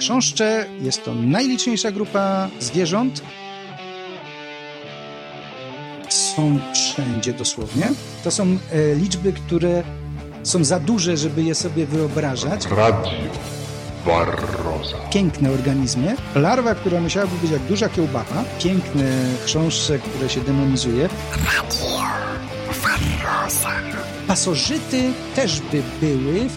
Chrząszcze jest to najliczniejsza grupa zwierząt. Są wszędzie dosłownie. To są e, liczby, które są za duże, żeby je sobie wyobrażać. Radio Barroza. Piękne organizmy. Larwa, która musiałaby być jak duża kiełbasa. Piękne chrząszcze, które się demonizuje. Pasożyty też by były.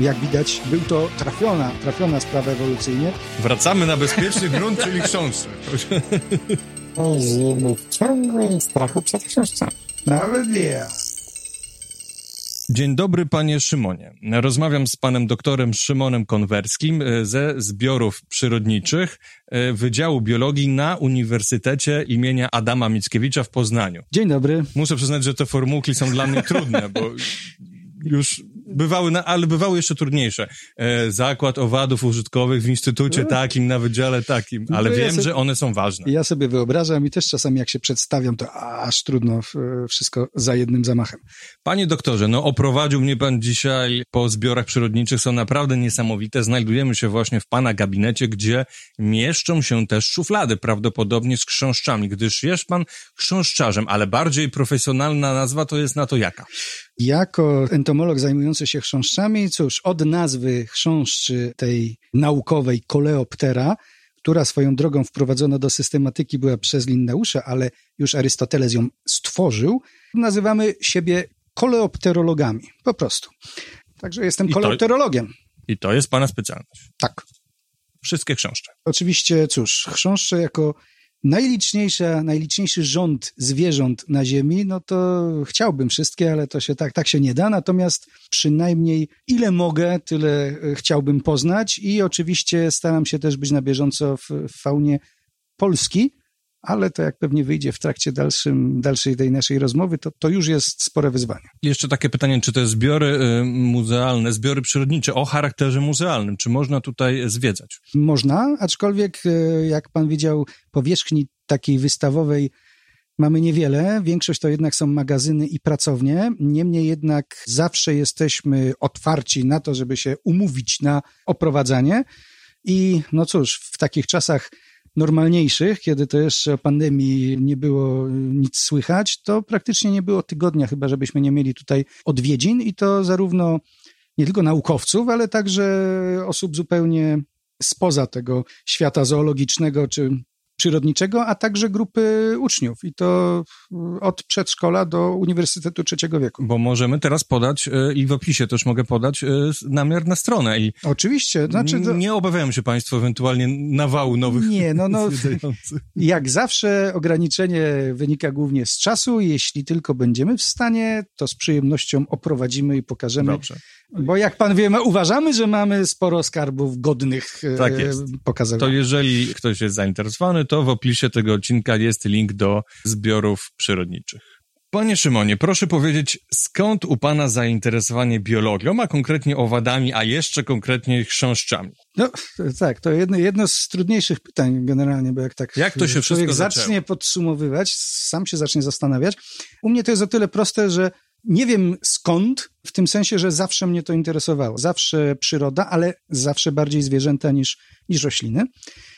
Jak widać, był to trafiona, trafiona sprawa ewolucyjnie. Wracamy na bezpieczny grunt, czyli chrząszcze. Żyjemy w ciągłym strachu przed chrząszczami. Nawet ja. Dzień dobry, panie Szymonie. Rozmawiam z panem doktorem Szymonem Konwerskim e, ze zbiorów przyrodniczych e, Wydziału Biologii na Uniwersytecie imienia Adama Mickiewicza w Poznaniu. Dzień dobry. Muszę przyznać, że te formułki są dla mnie trudne, bo już bywały, na, ale bywały jeszcze trudniejsze. E, zakład owadów użytkowych w instytucie takim, na wydziale takim, ale No ja wiem, sobie- że one są ważne. Ja sobie wyobrażam i też czasami jak się przedstawiam, to aż trudno e, wszystko za jednym zamachem. Panie doktorze, no oprowadził mnie pan dzisiaj po zbiorach przyrodniczych, są naprawdę niesamowite. Znajdujemy się właśnie w pana gabinecie, gdzie mieszczą się też szuflady, prawdopodobnie z chrząszczami, gdyż jest pan chrząszczarzem, ale bardziej profesjonalna nazwa to jest na to jaka? Jako entomolog zajmujący się chrząszczami, cóż, od nazwy chrząszczy tej naukowej Coleoptera, która swoją drogą wprowadzona do systematyki była przez Linnausza, ale już Arystoteles ją stworzył, nazywamy siebie koleopterologami, po prostu. Także jestem I to- koleopterologiem. I to jest pana specjalność. Tak. Wszystkie chrząszcze. Oczywiście, cóż, chrząszcze jako najliczniejsza, najliczniejszy rząd zwierząt na Ziemi, no to chciałbym wszystkie, ale to się tak, tak się nie da. Natomiast przynajmniej ile mogę, tyle e, chciałbym poznać i oczywiście staram się też być na bieżąco w, w faunie Polski, ale to jak pewnie wyjdzie w trakcie dalszym, dalszej tej naszej rozmowy, to, to już jest spore wyzwanie. Jeszcze takie pytanie, czy te zbiory y, muzealne, zbiory przyrodnicze o charakterze muzealnym, czy można tutaj zwiedzać? Można, aczkolwiek e, jak pan widział, powierzchni takiej wystawowej mamy niewiele. Większość to jednak są magazyny i pracownie. Niemniej jednak zawsze jesteśmy otwarci na to, żeby się umówić na oprowadzanie. I no cóż, w takich czasach normalniejszych, kiedy to jeszcze o pandemii nie było nic słychać, to praktycznie nie było tygodnia, chyba żebyśmy nie mieli tutaj odwiedzin i to zarówno nie tylko naukowców, ale także osób zupełnie spoza tego świata zoologicznego czy przyrodniczego, a także grupy uczniów i to od przedszkola do Uniwersytetu Trzeciego Wieku. Bo możemy teraz podać y, i w opisie też mogę podać y, namiar na stronę i Oczywiście, znaczy to, nie obawiają się państwo ewentualnie nawału nowych Nie, no, no. jak zawsze ograniczenie wynika głównie z czasu. Jeśli tylko będziemy w stanie, to z przyjemnością oprowadzimy i pokażemy. Dobrze. Bo jak pan wie, my uważamy, że mamy sporo skarbów godnych e, Tak jest. To jeżeli ktoś jest zainteresowany, to w opisie tego odcinka jest link do zbiorów przyrodniczych. Panie Szymonie, proszę powiedzieć, skąd u pana zainteresowanie biologią, a konkretnie owadami, a jeszcze konkretnie chrząszczami? No tak, to jedno, jedno z trudniejszych pytań generalnie, bo jak tak Jak to się człowiek zacznie podsumowywać, sam się zacznie zastanawiać. U mnie to jest o tyle proste, że nie wiem skąd, w tym sensie, że zawsze mnie to interesowało. Zawsze przyroda, ale zawsze bardziej zwierzęta niż, niż rośliny.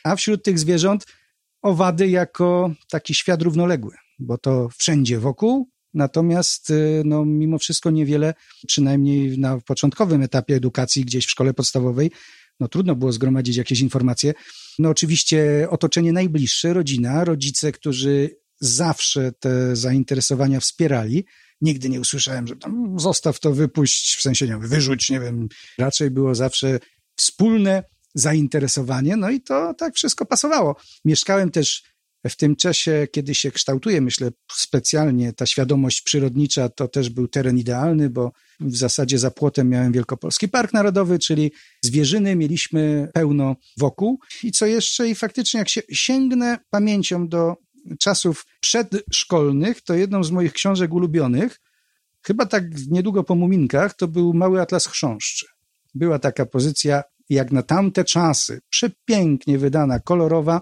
A wśród tych zwierząt owady jako taki świat równoległy, bo to wszędzie wokół, natomiast y, no, mimo wszystko niewiele, przynajmniej na początkowym etapie edukacji gdzieś w szkole podstawowej, no trudno było zgromadzić jakieś informacje. No oczywiście otoczenie najbliższe, rodzina, rodzice, którzy zawsze te zainteresowania wspierali. Nigdy nie usłyszałem, że tam zostaw to, wypuść, w sensie nie wiem, wyrzuć, nie wiem. Raczej było zawsze wspólne zainteresowanie, no i to tak wszystko pasowało. Mieszkałem też w tym czasie, kiedy się kształtuje, myślę specjalnie ta świadomość przyrodnicza, to też był teren idealny, bo w zasadzie za płotem miałem Wielkopolski Park Narodowy, czyli zwierzyny mieliśmy pełno wokół. I co jeszcze? I faktycznie jak się sięgnę pamięcią do czasów przedszkolnych, to jedną z moich książek ulubionych, chyba tak niedługo po Muminkach, to był Mały Atlas Chrząszczy. Była taka pozycja jak na tamte czasy, przepięknie wydana, kolorowa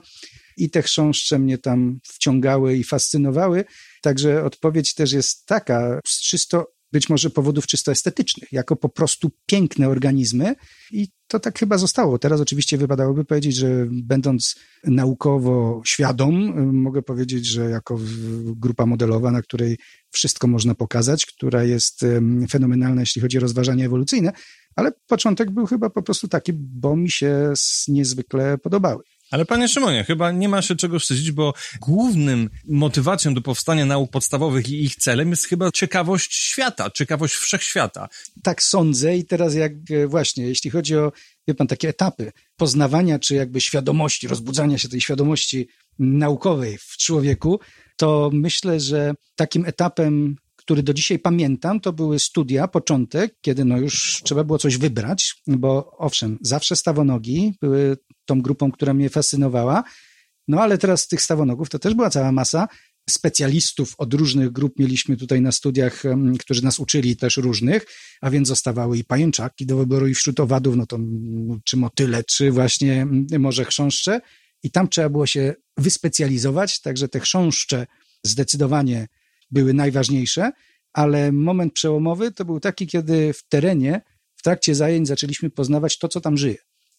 i te chrząszcze mnie tam wciągały i fascynowały. Także odpowiedź też jest taka, z czysto być może powodów czysto estetycznych, jako po prostu piękne organizmy i to tak chyba zostało. Teraz oczywiście wypadałoby powiedzieć, że będąc naukowo świadom, mogę powiedzieć, że jako grupa modelowa, na której wszystko można pokazać, która jest fenomenalna, jeśli chodzi o rozważania ewolucyjne, ale początek był chyba po prostu taki, bo mi się niezwykle podobały. Ale panie Szymonie, chyba nie ma się czego wstydzić, bo głównym motywacją do powstania nauk podstawowych i ich celem jest chyba ciekawość świata, ciekawość wszechświata. Tak sądzę i teraz jak e, właśnie, jeśli chodzi o, wie pan, takie etapy poznawania, czy jakby świadomości, rozbudzania się tej świadomości naukowej w człowieku, to myślę, że takim etapem który do dzisiaj pamiętam, to były studia, początek, kiedy no już trzeba było coś wybrać, bo owszem, zawsze stawonogi były tą grupą, która mnie fascynowała, no ale teraz tych stawonogów to też była cała masa specjalistów od różnych grup mieliśmy tutaj na studiach, którzy nas uczyli też różnych, a więc zostawały i pajęczaki do wyboru i wśród owadów, no to czy motyle, czy właśnie może chrząszcze. I tam trzeba było się wyspecjalizować, także te chrząszcze zdecydowanie były najważniejsze, ale moment przełomowy to był taki, kiedy w terenie, w trakcie zajęć zaczęliśmy poznawać to, co tam żyje.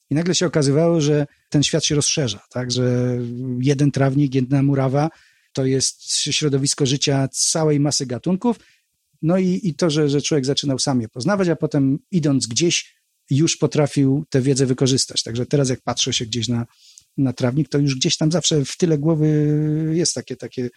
I nagle się okazywało, że ten świat się rozszerza, tak, że jeden trawnik, jedna murawa to jest środowisko życia całej masy gatunków. No i, i to, że, że człowiek zaczynał sam je poznawać, a potem idąc gdzieś już potrafił tę wiedzę wykorzystać. Także teraz jak patrzę się gdzieś na, na trawnik, to już gdzieś tam zawsze w tyle głowy jest takie, takie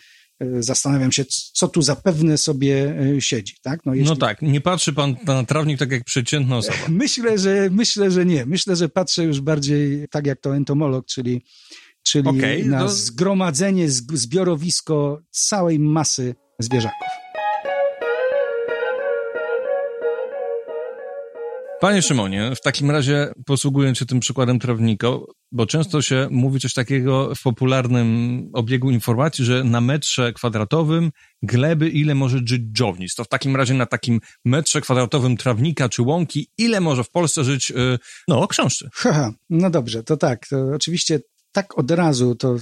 zastanawiam się, co tu zapewne sobie e, siedzi. Tak? No, jeśli... no tak, nie patrzy pan na trawnik tak jak przeciętna osoba. Myślę, że myślę, że nie. Myślę, że patrzę już bardziej tak jak to entomolog, czyli, czyli okay, na to... zgromadzenie, zbiorowisko całej masy zwierzaków. Panie Szymonie, w takim razie posługując się tym przykładem trawnika, bo często się mówi coś takiego w popularnym obiegu informacji, że na metrze kwadratowym gleby ile może żyć dżownic. To w takim razie na takim metrze kwadratowym trawnika czy łąki, ile może w Polsce żyć, y, no, książce. No dobrze, to tak. To oczywiście tak od razu, to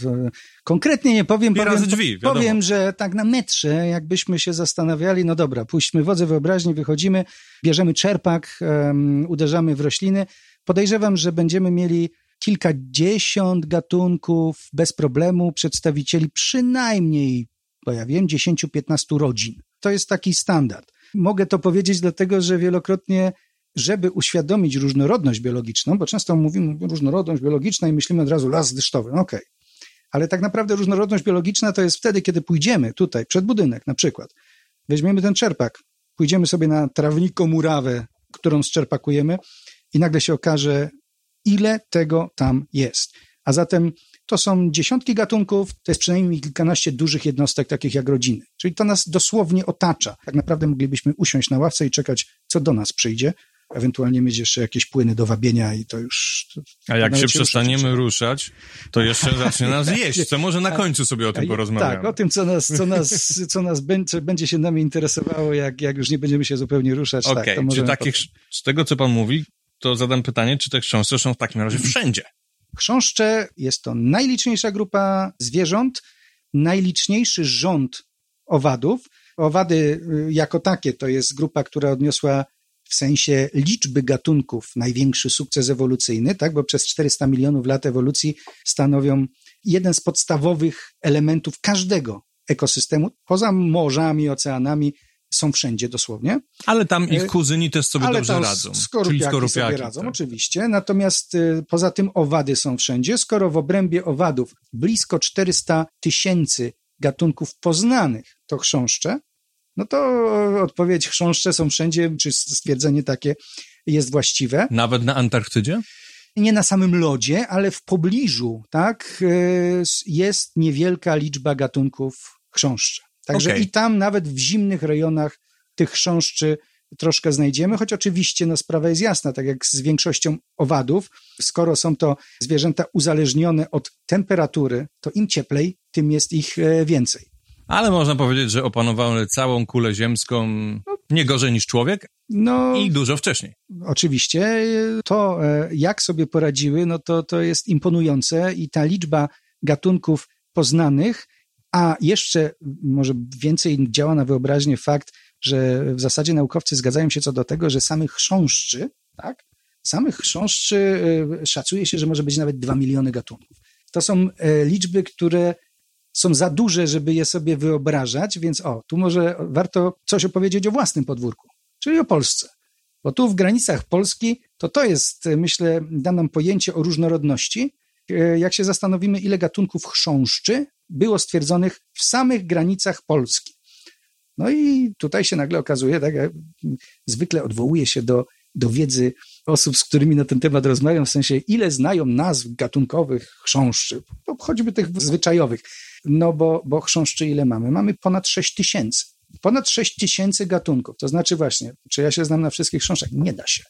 konkretnie nie powiem. powiem, drzwi, powiem, że tak na metrze, jakbyśmy się zastanawiali, no dobra, puśćmy wodze wyobraźni, wychodzimy, bierzemy czerpak, um, uderzamy w rośliny. Podejrzewam, że będziemy mieli kilkadziesiąt gatunków bez problemu, przedstawicieli przynajmniej, bo ja wiem, 10-15 rodzin. To jest taki standard. Mogę to powiedzieć dlatego, że wielokrotnie żeby uświadomić różnorodność biologiczną, bo często mówimy różnorodność biologiczna i myślimy od razu las deszczowy, no okej. Okay. Ale tak naprawdę różnorodność biologiczna to jest wtedy, kiedy pójdziemy tutaj, przed budynek na przykład, weźmiemy ten czerpak, pójdziemy sobie na trawniko murawę, którą zczerpakujemy i nagle się okaże, ile tego tam jest. A zatem to są dziesiątki gatunków, to jest przynajmniej kilkanaście dużych jednostek, takich jak rodziny. Czyli to nas dosłownie otacza. Tak naprawdę moglibyśmy usiąść na ławce i czekać, co do nas przyjdzie, ewentualnie mieć jeszcze jakieś płyny do wabienia i to już... To, A jak się przestaniemy ruszać, to jeszcze zacznie nas jeść, co może na końcu sobie o tym porozmawiamy. Tak, o tym, co nas, co nas, co nas będzie, będzie się nami interesowało, jak, jak już nie będziemy się zupełnie ruszać. Okej, okay. tak, czy takich, z tego, co pan mówi, to zadam pytanie, czy te chrząszcze są w takim razie wszędzie? Chrząszcze jest to najliczniejsza grupa zwierząt, najliczniejszy rząd owadów. Owady y, jako takie to jest grupa, która odniosła w sensie liczby gatunków największy sukces ewolucyjny, tak? bo przez 400 milionów lat ewolucji stanowią jeden z podstawowych elementów każdego ekosystemu, poza morzami, oceanami, są wszędzie dosłownie. Ale tam ich e, kuzyni też sobie Ale dobrze radzą. Skorupiaki, czyli skorupiaki sobie radzą, tak. oczywiście. Natomiast y, poza tym owady są wszędzie. Skoro w obrębie owadów blisko 400 tysięcy gatunków poznanych to chrząszcze, no to odpowiedź chrząszcze są wszędzie, czy stwierdzenie takie jest właściwe. Nawet na Antarktydzie? Nie na samym lodzie, ale w pobliżu, tak, y, jest niewielka liczba gatunków chrząszcze. Także okay. i tam nawet w zimnych rejonach tych chrząszczy troszkę znajdziemy, choć oczywiście no, sprawa jest jasna, tak jak z większością owadów, skoro są to zwierzęta uzależnione od temperatury, to im cieplej, tym jest ich e, więcej. Ale można powiedzieć, że opanowały całą kulę ziemską nie gorzej niż człowiek no, i dużo wcześniej. Oczywiście. To, e, jak sobie poradziły, no to, to jest imponujące i ta liczba gatunków poznanych, a jeszcze może więcej działa na wyobraźnię fakt że w zasadzie naukowcy zgadzają się co do tego, że samych chrząszczy, tak, samych chrząszczy y, szacuje się, że może być nawet 2 miliony gatunków. To są e, liczby, które są za duże, żeby je sobie wyobrażać, więc o, tu może warto coś opowiedzieć o własnym podwórku, czyli o Polsce. Bo tu w granicach Polski to to jest, myślę, da nam pojęcie o różnorodności. E, jak się zastanowimy, ile gatunków chrząszczy było stwierdzonych w samych granicach Polski. No i tutaj się nagle okazuje, tak, jak zwykle odwołuje się do, do wiedzy osób, z którymi na ten temat rozmawiam, w sensie ile znają nazw gatunkowych chrząszczy, choćby tych zwyczajowych. No bo, bo chrząszczy ile mamy? Mamy ponad 6 tysięcy. Ponad 6 tysięcy gatunków. To znaczy właśnie, czy ja się znam na wszystkich chrząszczach? Nie da się.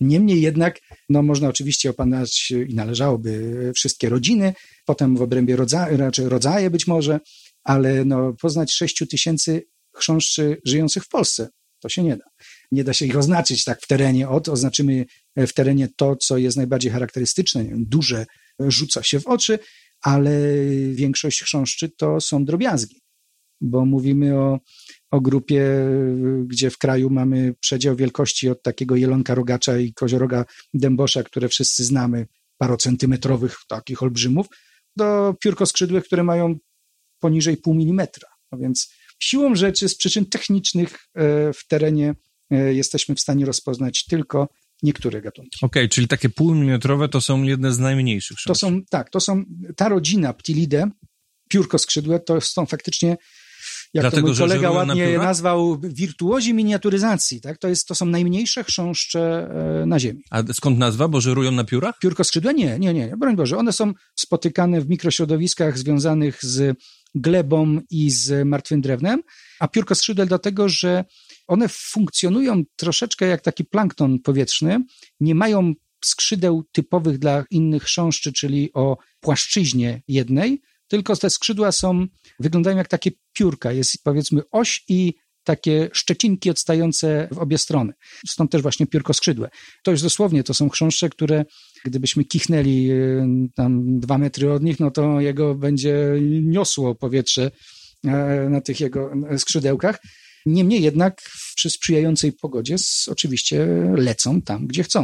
Niemniej jednak, no można oczywiście opanać i należałoby wszystkie rodziny, potem w obrębie rodzaje, raczej rodzaje być może, ale no poznać 6 tysięcy chrząszczy żyjących w Polsce, to się nie da. Nie da się ich oznaczyć tak w terenie. Od oznaczymy w terenie to, co jest najbardziej charakterystyczne, duże, rzuca się w oczy, ale większość chrząszczy to są drobiazgi, bo mówimy o, o grupie, gdzie w kraju mamy przedział wielkości od takiego jelonka rogacza i kozioroga dębosza, które wszyscy znamy, parocentymetrowych takich olbrzymów, do piórkoskrzydłych, które mają poniżej pół milimetra. No więc siłą rzeczy z przyczyn technicznych e, w terenie e, jesteśmy w stanie rozpoznać tylko niektóre gatunki. Okej, okay, czyli takie półmilimetrowe to są jedne z najmniejszych. To są, tak, to są, ta rodzina Ptilidae, piórko skrzydłe, to są faktycznie, jak Dlatego, to mój kolega ładnie na nazwał, wirtuozi miniaturyzacji, tak? To, jest, to są najmniejsze chrząszcze e, na Ziemi. A skąd nazwa? Bo żerują na piórach? Piórko skrzydłe? Nie, nie, nie, broń Boże. One są spotykane w mikrośrodowiskach związanych z glebą i z martwym drewnem, a piórko skrzydle dlatego, że one funkcjonują troszeczkę jak taki plankton powietrzny, nie mają skrzydeł typowych dla innych chrząszczy, czyli o płaszczyźnie jednej, tylko te skrzydła są, wyglądają jak takie piórka. Jest powiedzmy oś i takie szczecinki odstające w obie strony. Stąd też właśnie piórko skrzydłe. To już dosłownie, to są chrząszcze, które gdybyśmy kichnęli y, tam dwa metry od nich, no to jego będzie niosło powietrze e, na tych jego skrzydełkach. Niemniej jednak przy sprzyjającej pogodzie oczywiście lecą tam, gdzie chcą.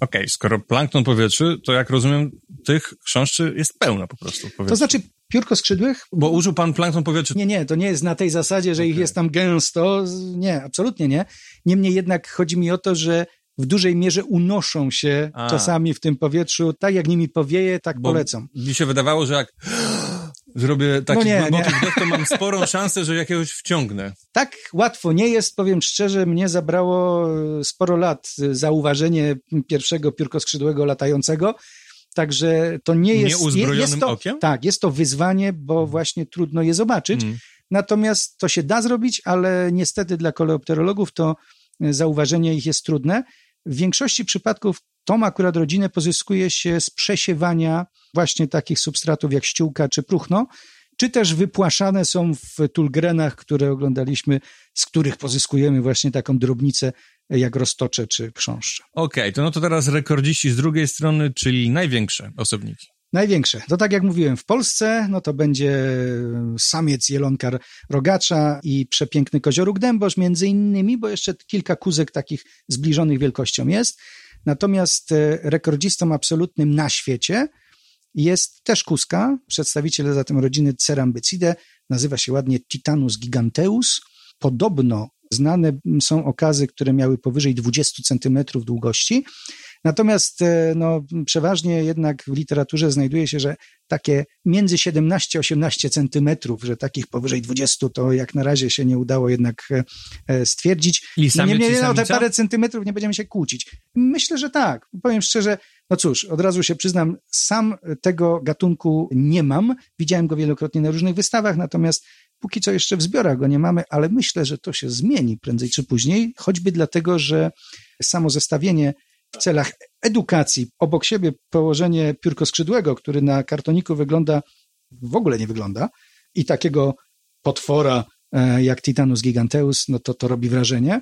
Okej, okay, skoro plankton powietrzy, to jak rozumiem, tych chrząszczy jest pełno po prostu. To znaczy piórko skrzydłych? Bo użył pan plankton powietrzy. Nie, nie, to nie jest na tej zasadzie, że okay. ich jest tam gęsto. Nie, absolutnie nie. Niemniej jednak chodzi mi o to, że w dużej mierze unoszą się A. czasami w tym powietrzu. Tak jak nimi powieje, tak Bo polecą. Mi się wydawało, że jak zrobię taki no nie, głęboki wdech, to mam sporą szansę, że jakiegoś wciągnę. Tak łatwo nie jest, powiem szczerze, mnie zabrało e, sporo lat e, zauważenie pierwszego piórkoskrzydłego latającego, także to nie jest... Nieuzbrojonym jest to, okiem? Tak, jest to wyzwanie, bo hmm. właśnie trudno je zobaczyć, hmm. natomiast to się da zrobić, ale niestety dla koleopterologów to e, zauważenie ich jest trudne. W większości przypadków tą akurat rodzinę pozyskuje się z przesiewania właśnie takich substratów jak ściółka czy próchno, czy też wypłaszane są w tulgrenach, które oglądaliśmy, z których pozyskujemy właśnie taką drobnicę jak roztocze czy krząszcze. Okej, okay, to no to teraz rekordziści z drugiej strony, czyli największe osobniki. Największe. To tak jak mówiłem, w Polsce no to będzie samiec jelonkar rogacza i przepiękny kozioruk dębosz między innymi, bo jeszcze kilka kuzek takich zbliżonych wielkością jest. Natomiast e, rekordzistą absolutnym na świecie jest też kuska, przedstawiciel zatem rodziny Cerambycidae, nazywa się ładnie Titanus giganteus. Podobno znane są okazy, które miały powyżej 20 centymetrów długości, Natomiast e, no, przeważnie jednak w literaturze znajduje się, że takie między 17 a 18 centymetrów, że takich powyżej 20 to jak na razie się nie udało jednak e, e, stwierdzić. I nie, nie, nie, no, te parę centymetrów nie będziemy się kłócić. Myślę, że tak. Powiem szczerze, no cóż, od razu się przyznam, sam tego gatunku nie mam. Widziałem go wielokrotnie na różnych wystawach, natomiast póki co jeszcze w zbiorach go nie mamy, ale myślę, że to się zmieni prędzej czy później, choćby dlatego, że samo zestawienie w celach edukacji obok siebie położenie piórkoskrzydłego, który na kartoniku wygląda, w ogóle nie wygląda, i takiego potwora e, jak Titanus giganteus, no to to robi wrażenie.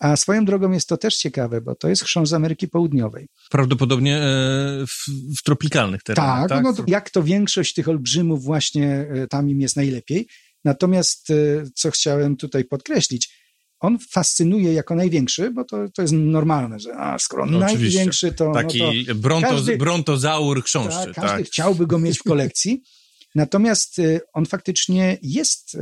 A swoją drogą jest to też ciekawe, bo to jest chrząszcz z Ameryki Południowej. Prawdopodobnie e, w, w tropikalnych terenach. Tak, tak? No, jak to większość tych olbrzymów właśnie e, tam im jest najlepiej. Natomiast co chciałem tutaj podkreślić, on fascynuje jako największy, bo to, to jest normalne, że a, skoro No, największy, to... Taki no to bronto, każdy- brontozaur tak, każdy tak. chciałby go mieć w kolekcji. Natomiast y, on faktycznie jest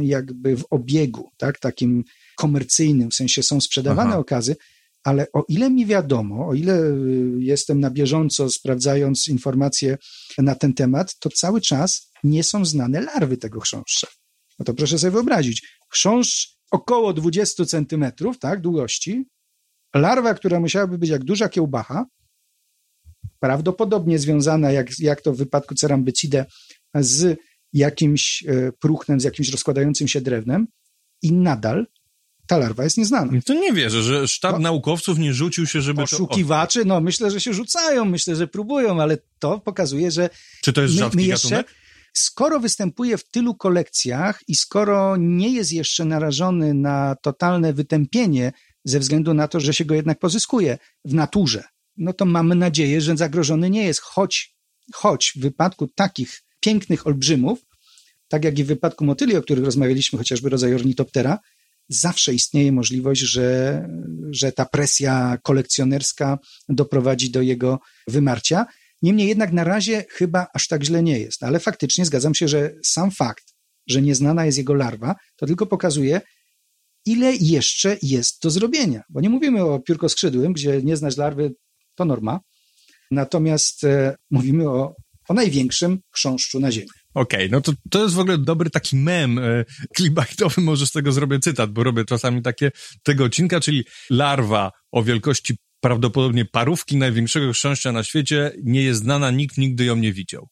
jakby w obiegu, tak, takim komercyjnym, w sensie są sprzedawane Aha. okazy, ale o ile mi wiadomo, o ile y, jestem na bieżąco sprawdzając informacje na ten temat, to cały czas nie są znane larwy tego chrząszcza. No to proszę sobie wyobrazić, chrząszcz około 20 centymetrów, tak, długości, larwa, która musiałaby być jak duża kiełbacha, prawdopodobnie związana, jak, jak to w wypadku cerambycidae, z jakimś e, próchnem, z jakimś rozkładającym się drewnem i nadal ta larwa jest nieznana. To nie wierzę, że sztab No. naukowców nie rzucił się, żeby to Poszukiwacze, no myślę, że się rzucają, myślę, że próbują, ale to pokazuje, że. Czy to jest my, rzadki my jeszcze, gatunek? skoro występuje w tylu kolekcjach i skoro nie jest jeszcze narażony na totalne wytępienie ze względu na to, że się go jednak pozyskuje w naturze, no to mamy nadzieję, że zagrożony nie jest, choć, choć w wypadku takich pięknych olbrzymów, tak jak i w wypadku motyli, o których rozmawialiśmy, chociażby rodzaj ornitoptera, zawsze istnieje możliwość, że, że ta presja kolekcjonerska doprowadzi do jego wymarcia. Niemniej jednak na razie chyba aż tak źle nie jest, ale faktycznie zgadzam się, że sam fakt, że nieznana jest jego larwa, to tylko pokazuje, ile jeszcze jest do zrobienia. Bo nie mówimy o piórkoskrzydłym, gdzie nie znać larwy to norma, natomiast e, mówimy o, o największym chrząszczu na Ziemi. Okej, no to, to jest w ogóle dobry taki mem e, clickbaitowy, może z tego zrobię cytat, bo robię czasami takie tego odcinka, czyli larwa o wielkości prawdopodobnie parówki największego chrząszcza na świecie nie jest znana, nikt nigdy ją nie widział.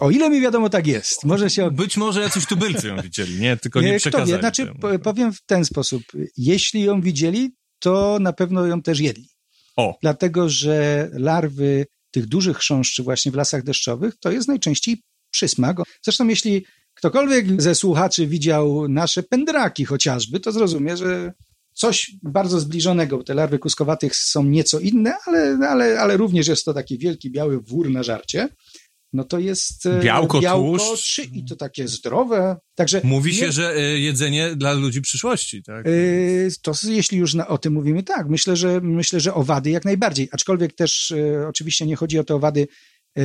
O ile mi wiadomo, tak jest. Może się Być może jacyś tubylcy ją widzieli, nie? Tylko nie Kto przekazali. wie, znaczy temu. po- powiem w ten sposób. Jeśli ją widzieli, to na pewno ją też jedli. O, Dlatego, że larwy tych dużych chrząszczy właśnie w lasach deszczowych to jest najczęściej przysmak. Zresztą jeśli ktokolwiek ze słuchaczy widział nasze pędraki chociażby, to zrozumie, że coś bardzo zbliżonego, te larwy kuskowatych są nieco inne, ale, ale, ale również jest to taki wielki biały wór na żarcie. No to jest e, Białko, białko tłuszcz. trzy i to takie zdrowe. Także mówi nie- się, że e, jedzenie dla ludzi przyszłości, tak? Yy, To jeśli już na, o tym mówimy, tak. Myślę, że myślę, że owady jak najbardziej. Aczkolwiek też e, oczywiście nie chodzi o te owady e,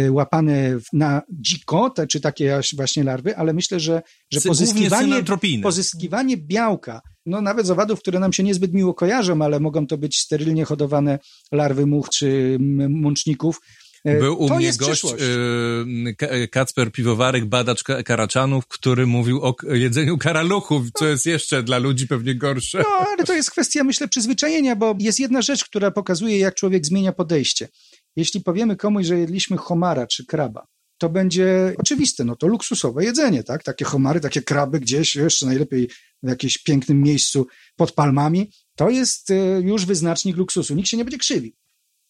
łapane w- na dziko, te, czy takie właśnie larwy, ale myślę, że, że pozyskiwanie, pozyskiwanie białka, no nawet z owadów, które nam się niezbyt miło kojarzą, ale mogą to być sterylnie hodowane larwy much czy mączników. E, Był u to mnie gość, przyszłość. y, Ka- Kacper Piwowarek, badacz ka- karaczanów, który mówił o jedzeniu karaluchów, co jest jeszcze dla ludzi pewnie gorsze. No, ale to jest kwestia, myślę, przyzwyczajenia, bo jest jedna rzecz, która pokazuje, jak człowiek zmienia podejście. Jeśli powiemy komuś, że jedliśmy homara czy kraba, to będzie oczywiste, no to luksusowe jedzenie, tak? Takie homary, takie kraby gdzieś, jeszcze najlepiej w jakimś pięknym miejscu pod palmami, to jest e, już wyznacznik luksusu. Nikt się nie będzie krzywił.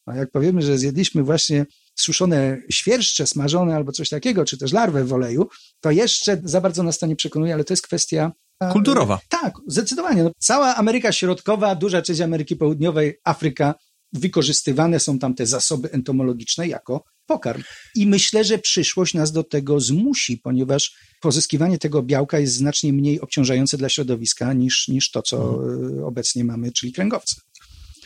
A jak powiemy, że zjedliśmy właśnie suszone świerszcze, smażone albo coś takiego, czy też larwę w oleju, to jeszcze za bardzo nas to nie przekonuje, ale to jest kwestia e, Kulturowa. tak, zdecydowanie. No, cała Ameryka Środkowa, duża część Ameryki Południowej, Afryka, wykorzystywane są tam te zasoby entomologiczne jako pokarm. I myślę, że przyszłość nas do tego zmusi, ponieważ pozyskiwanie tego białka jest znacznie mniej obciążające dla środowiska niż, niż to, co e, obecnie mamy, czyli kręgowce.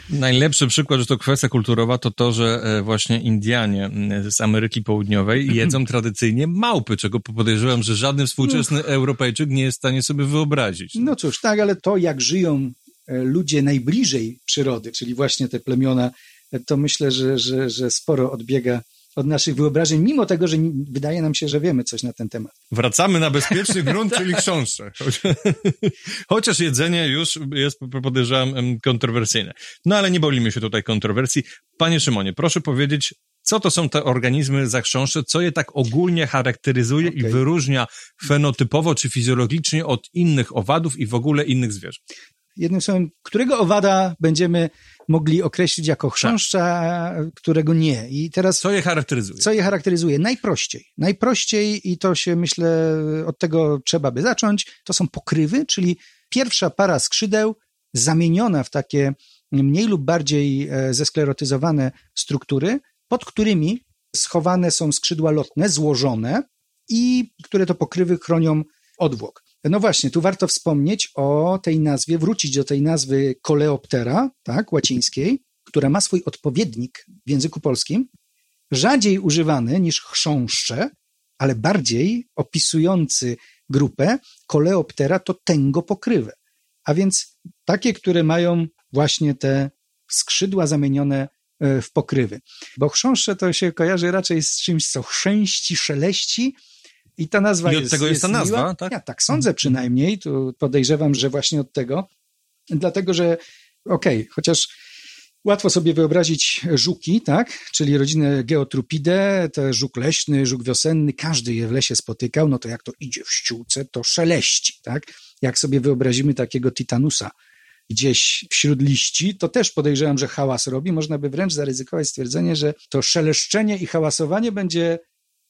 Najlepszy przykład, że to kwestia kulturowa, to to, że e, właśnie Indianie z Ameryki Południowej jedzą tradycyjnie małpy, czego podejrzewam, że żaden współczesny Europejczyk nie jest w stanie sobie wyobrazić. No cóż, tak, ale to jak żyją ludzie najbliżej przyrody, czyli właśnie te plemiona, e, to myślę, że, że, że sporo odbiega od naszych wyobrażeń, mimo tego, że wydaje nam się, że wiemy coś na ten temat. Wracamy na bezpieczny grunt, czyli chrząszcze. Chociaż jedzenie już jest, podejrzewam, kontrowersyjne. No ale nie bolimy się tutaj kontrowersji. Panie Szymonie, proszę powiedzieć, co to są te organizmy za chrząszcze, co je tak ogólnie charakteryzuje i Okej. wyróżnia fenotypowo czy fizjologicznie od innych owadów i w ogóle innych zwierząt? Jednym słowem, którego owada będziemy mogli określić jako chrząszcza, którego nie. I teraz Co je charakteryzuje? co je charakteryzuje? Najprościej. Najprościej i to się myślę, od tego trzeba by zacząć, to są pokrywy, czyli pierwsza para skrzydeł zamieniona w takie mniej lub bardziej e, zesklerotyzowane struktury, pod którymi schowane są skrzydła lotne, złożone i które to pokrywy chronią odwłok. No właśnie, tu warto wspomnieć o tej nazwie, wrócić do tej nazwy Coleoptera, tak, łacińskiej, która ma swój odpowiednik w języku polskim, rzadziej używany niż chrząszcze, ale bardziej opisujący grupę Coleoptera to tęgo pokrywę. A więc takie, które mają właśnie te skrzydła zamienione e, w pokrywy. Bo chrząszcze to się kojarzy raczej z czymś, co chrzęści, szeleści, i ta nazwa I od jest, tego jest ta miła. nazwa, tak? Ja tak sądzę przynajmniej, tu podejrzewam, że właśnie od tego, dlatego że okej, okay, chociaż łatwo sobie wyobrazić żuki, tak, czyli rodzinę Geotrupidae, to żuk leśny, żuk wiosenny, każdy je w lesie spotykał, no to jak to idzie w ściółce, to szeleści, tak, jak sobie wyobrazimy takiego titanusa gdzieś wśród liści, to też podejrzewam, że hałas robi, można by wręcz zaryzykować stwierdzenie, że to szeleszczenie i hałasowanie będzie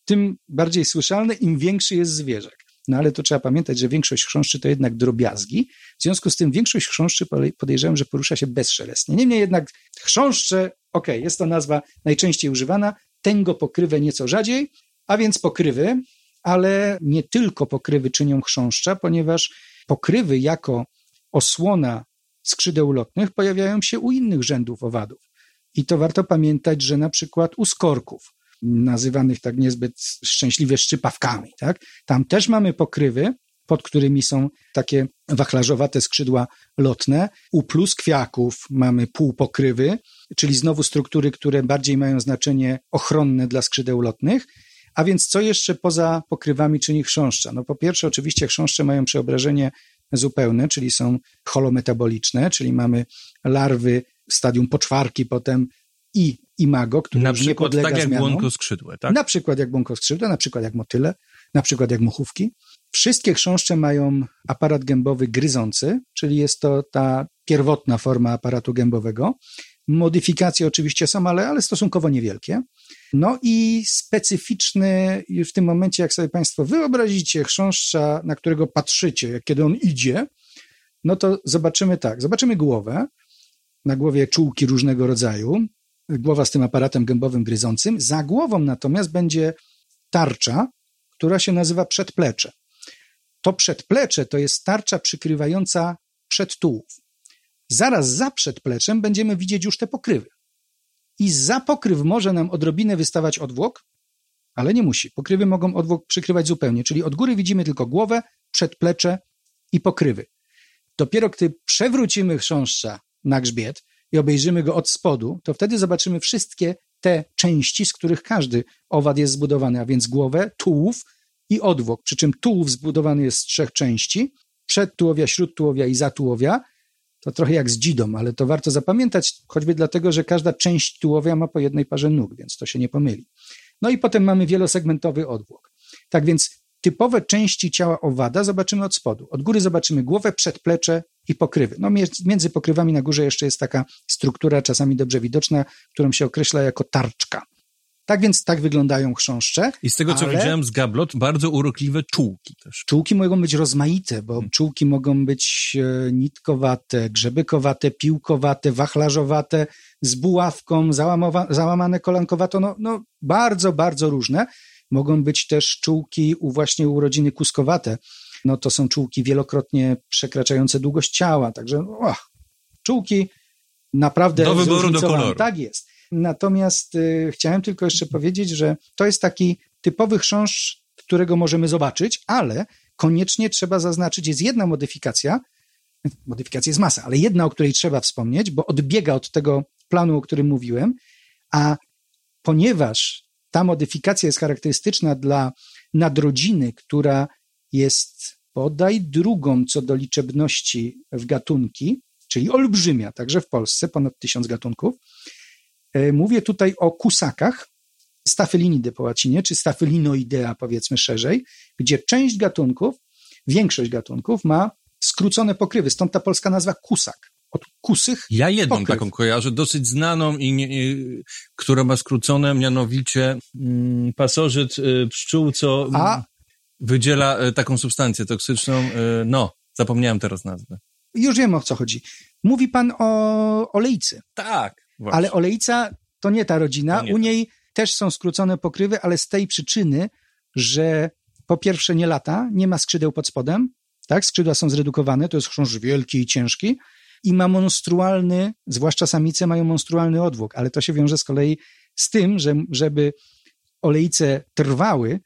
tym bardziej słyszalne, im większy jest zwierzak. No ale to trzeba pamiętać, że większość chrząszczy to jednak drobiazgi. W związku z tym większość chrząszczy podejrzewam, że porusza się bezszelestnie. Niemniej jednak chrząszcze, ok, jest to nazwa najczęściej używana, tęgo pokrywę nieco rzadziej, a więc pokrywy, ale nie tylko pokrywy czynią chrząszcza, ponieważ pokrywy jako osłona skrzydeł lotnych pojawiają się u innych rzędów owadów. I to warto pamiętać, że na przykład u skorków nazywanych tak niezbyt szczęśliwie szczypawkami. Tak? Tam też mamy pokrywy, pod którymi są takie wachlarzowate skrzydła lotne. U pluskwiaków mamy półpokrywy, czyli znowu struktury, które bardziej mają znaczenie ochronne dla skrzydeł lotnych. A więc co jeszcze poza pokrywami czyni chrząszcza? No po pierwsze oczywiście chrząszcze mają przeobrażenie zupełne, czyli są holometaboliczne, czyli mamy larwy w stadium poczwarki, potem i imago, który na już nie przykład podlega tak jak zmianom. błonkoskrzydłe, tak? Na przykład jak błonkoskrzydłe, na przykład jak motyle, na przykład jak muchówki. Wszystkie chrząszcze mają aparat gębowy gryzący, czyli jest to ta pierwotna forma aparatu gębowego. Modyfikacje oczywiście są, ale, ale stosunkowo niewielkie. No i specyficzny w tym momencie, jak sobie Państwo wyobrazicie chrząszcza, na którego patrzycie, kiedy on idzie, no to zobaczymy tak, zobaczymy głowę, na głowie czułki różnego rodzaju, głowa z tym aparatem gębowym gryzącym. Za głową natomiast będzie tarcza, która się nazywa przedplecze. To przedplecze to jest tarcza przykrywająca przedtułów. Zaraz za przedpleczem będziemy widzieć już te pokrywy. I za pokryw może nam odrobinę wystawać odwłok, ale nie musi. Pokrywy mogą odwłok przykrywać zupełnie, czyli od góry widzimy tylko głowę, przedplecze i pokrywy. Dopiero gdy przewrócimy chrząszcza na grzbiet i obejrzymy go od spodu, to wtedy zobaczymy wszystkie te części, z których każdy owad jest zbudowany, a więc głowę, tułów i odwłok. Przy czym tułów zbudowany jest z trzech części: przedtułowia, śródtułowia i zatułowia. To trochę jak z dzidą, ale to warto zapamiętać, choćby dlatego, że każda część tułowia ma po jednej parze nóg, więc to się nie pomyli. No i potem mamy wielosegmentowy odwłok. Tak więc typowe części ciała owada zobaczymy od spodu. Od góry zobaczymy głowę, przedplecze i pokrywy. No, między pokrywami na górze jeszcze jest taka struktura, czasami dobrze widoczna, którą się określa jako tarczka. Tak więc tak wyglądają chrząszcze. I z tego, co ale... widziałem z gablot, bardzo urokliwe czułki też. Czułki mogą być rozmaite, bo hmm. czułki mogą być e, nitkowate, grzebykowate, piłkowate, wachlarzowate, z buławką, załamane kolankowato, no, no bardzo, bardzo różne. Mogą być też czułki u właśnie urodziny kuskowate. No to są czułki wielokrotnie przekraczające długość ciała, także oh, czułki naprawdę Do wyboru, do koloru. Tak jest. Natomiast y, chciałem tylko jeszcze powiedzieć, że to jest taki typowy chrząszcz, którego możemy zobaczyć, ale koniecznie trzeba zaznaczyć, jest jedna modyfikacja, modyfikacja jest masa, ale jedna, o której trzeba wspomnieć, bo odbiega od tego planu, o którym mówiłem, a ponieważ ta modyfikacja jest charakterystyczna dla nadrodziny, która jest bodaj drugą co do liczebności w gatunki, czyli olbrzymia, także w Polsce ponad tysiąc gatunków. E, mówię tutaj o kusakach, stafylinidy po łacinie, czy stafylinoidea powiedzmy szerzej, gdzie część gatunków, większość gatunków ma skrócone pokrywy, stąd ta polska nazwa kusak. Od kusych Ja jedną pokryw. taką kojarzę, dosyć znaną, i, nie, i która ma skrócone, mianowicie mm, pasożyt y, pszczół, co A? wydziela y, taką substancję toksyczną. Y, no, zapomniałem teraz nazwę. Już wiem o co chodzi. Mówi pan o olejcy, Tak. Właśnie. ale olejca to nie ta rodzina. Nie U niej też są skrócone pokrywy, ale z tej przyczyny, że po pierwsze nie lata, nie ma skrzydeł pod spodem, tak? Skrzydła są zredukowane, to jest chrząszcz wielki i ciężki i ma monstrualny, zwłaszcza samice mają monstrualny odwłok, ale to się wiąże z kolei z tym, że żeby olejce trwały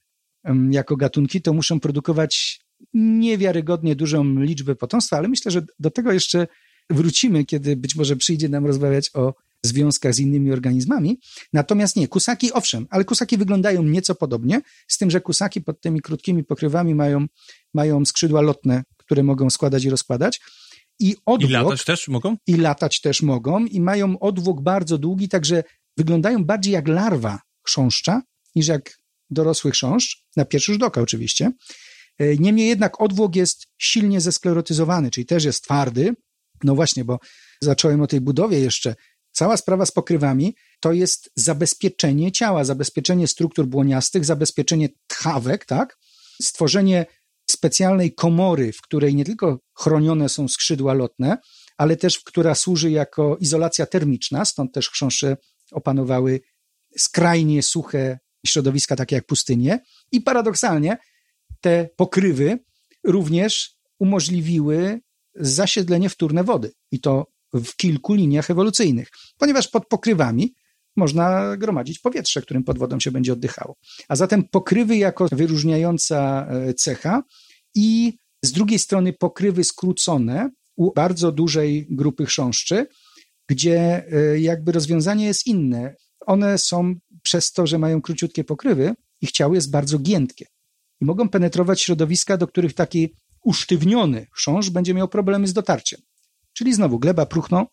jako gatunki, to muszą produkować niewiarygodnie dużą liczbę potomstwa, ale myślę, że do tego jeszcze wrócimy, kiedy być może przyjdzie nam rozmawiać o związkach z innymi organizmami. Natomiast nie, kusaki owszem, ale kusaki wyglądają nieco podobnie, z tym, że kusaki pod tymi krótkimi pokrywami mają, mają skrzydła lotne, które mogą składać i rozkładać. I odwłok, I latać też mogą? i latać też mogą i mają odwłok bardzo długi, także wyglądają bardziej jak larwa chrząszcza niż jak dorosły chrząszcz, na pierwszy rzut oka oczywiście. E, Niemniej jednak odwłok jest silnie zesklerotyzowany, czyli też jest twardy. No właśnie, bo zacząłem o tej budowie jeszcze. Cała sprawa z pokrywami to jest zabezpieczenie ciała, zabezpieczenie struktur błoniastych, zabezpieczenie tchawek, tak? Stworzenie specjalnej komory, w której nie tylko chronione są skrzydła lotne, ale też która służy jako izolacja termiczna, stąd też chrząszcze opanowały skrajnie suche środowiska, takie jak pustynie. I paradoksalnie te pokrywy również umożliwiły zasiedlenie wtórne wody. I to w kilku liniach ewolucyjnych, ponieważ pod pokrywami można gromadzić powietrze, którym pod wodą się będzie oddychało. A zatem pokrywy jako wyróżniająca e, cecha i z drugiej strony pokrywy skrócone u bardzo dużej grupy chrząszczy, gdzie e, jakby rozwiązanie jest inne. One są przez to, że mają króciutkie pokrywy, ich ciało jest bardzo giętkie i mogą penetrować środowiska, do których taki usztywniony chrząszcz będzie miał problemy z dotarciem. Czyli znowu gleba próchno,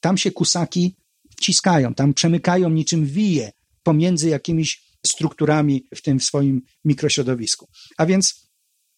tam się kusaki wciskają, tam przemykają niczym wije pomiędzy jakimiś strukturami w tym swoim mikrośrodowisku. A więc,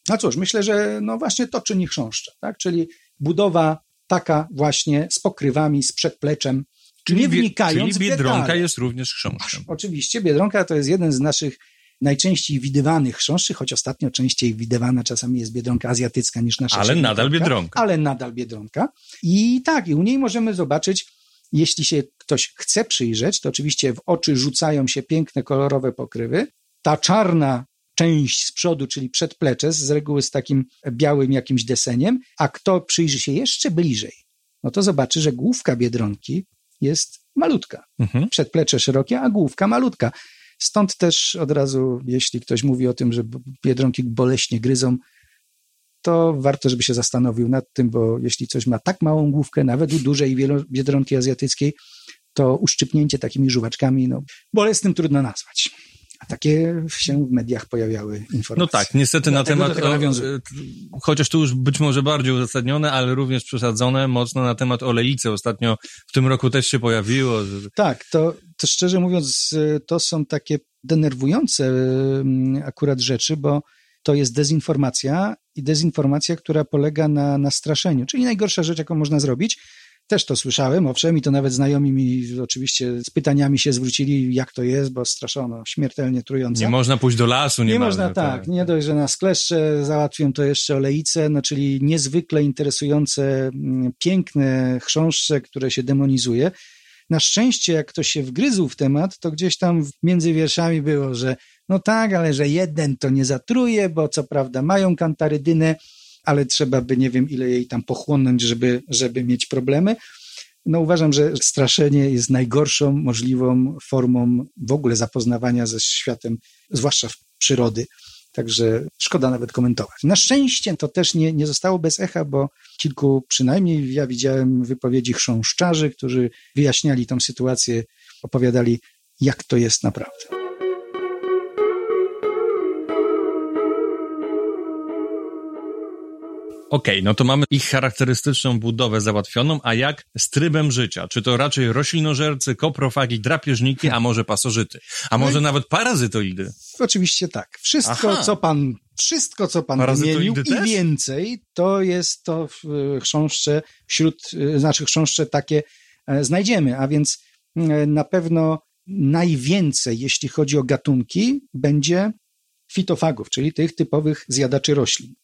no cóż, myślę, że no właśnie to czyni chrząszcza, tak? czyli budowa taka właśnie z pokrywami, z przedpleczem, nie bie- wnikając czyli w biedronka detale. jest również chrząszczem. Oczywiście, Biedronka to jest jeden z naszych najczęściej widywanych chrząszczy, choć ostatnio częściej widywana czasami jest Biedronka azjatycka niż nasza Ale nadal Biedronka. Ale nadal Biedronka. I tak, i u niej możemy zobaczyć, jeśli się ktoś chce przyjrzeć, to oczywiście w oczy rzucają się piękne, kolorowe pokrywy. Ta czarna część z przodu, czyli przedplecze, z reguły z takim białym jakimś deseniem, a kto przyjrzy się jeszcze bliżej, no to zobaczy, że główka Biedronki jest malutka Mhm. przedplecze szerokie, a główka malutka. Stąd też od razu, jeśli ktoś mówi o tym, że biedronki boleśnie gryzą, to warto, żeby się zastanowił nad tym, bo jeśli coś ma tak małą główkę, nawet u dużej biedronki azjatyckiej, to uszczypnięcie takimi żuwaczkami, no bolesnym trudno nazwać. Takie się w mediach pojawiały informacje. No tak, niestety na Dlatego temat, o, e, chociaż tu już być może bardziej uzasadnione, ale również przesadzone mocno na temat olejnicy. Ostatnio w tym roku też się pojawiło. Tak, to, to szczerze mówiąc, y, to są takie denerwujące akurat rzeczy, bo to jest dezinformacja i dezinformacja, która polega na, na straszeniu, czyli najgorsza rzecz, jaką można zrobić. Też to słyszałem, owszem, i to nawet znajomi mi oczywiście z pytaniami się zwrócili, jak to jest, bo straszono, śmiertelnie trujące. Nie można pójść do lasu, nie, Nie można, można, tak. Nie dość, że nas kleszcze, załatwią to jeszcze olejce, no czyli niezwykle interesujące, mm, piękne chrząszcze, które się demonizuje. Na szczęście, jak ktoś się wgryzł w temat, to gdzieś tam między wierszami było, że no tak, ale że jeden to nie zatruje, bo co prawda mają kantarydynę, ale trzeba by nie wiem ile jej tam pochłonąć, żeby, żeby mieć problemy. No uważam, że straszenie jest najgorszą możliwą formą w ogóle zapoznawania ze światem, zwłaszcza w przyrody. Także szkoda nawet komentować. Na szczęście to też nie, nie zostało bez echa, bo kilku, przynajmniej ja widziałem wypowiedzi chrząszczarzy, którzy wyjaśniali tą sytuację, opowiadali, jak to jest naprawdę. Okej, no to mamy ich charakterystyczną budowę załatwioną, a jak z trybem życia? Czy to raczej roślinożercy, koprofagi, drapieżniki, a może pasożyty? A może nawet parazytoidy? Oczywiście tak. Wszystko, Aha. co pan, wszystko, co pan wymienił i też? więcej, to jest to w e, chrząszcze, wśród, e, znaczy chrząszcze takie e, znajdziemy, a więc e, na pewno najwięcej, jeśli chodzi o gatunki, będzie fitofagów, czyli tych typowych zjadaczy roślin.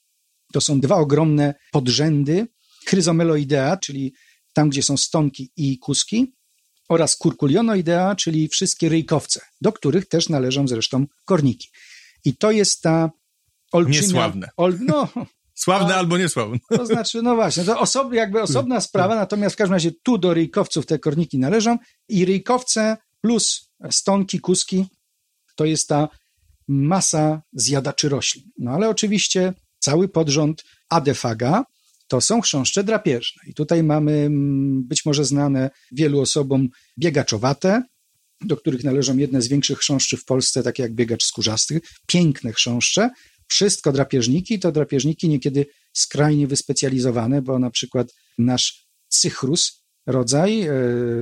To są dwa ogromne podrzędy chryzomeloidea, czyli tam, gdzie są stonki i kuski, oraz kurkulionoidea, czyli wszystkie ryjkowce, do których też należą zresztą korniki. I to jest ta olbrzymia... Niesławne. Ol, no, Sławne A- albo niesławne. To znaczy, no właśnie, to osob, jakby osobna sprawa, natomiast w każdym razie tu do ryjkowców te korniki należą i ryjkowce plus stonki, kuski to jest ta masa zjadaczy roślin. No ale oczywiście cały podrząd adefaga to są chrząszcze drapieżne. I tutaj mamy mm, być może znane wielu osobom biegaczowate, do których należą jedne z większych chrząszczy w Polsce, takie jak biegacz skórzasty, piękne chrząszcze, wszystko drapieżniki, to drapieżniki niekiedy skrajnie wyspecjalizowane, bo na przykład nasz cychrus, rodzaj e,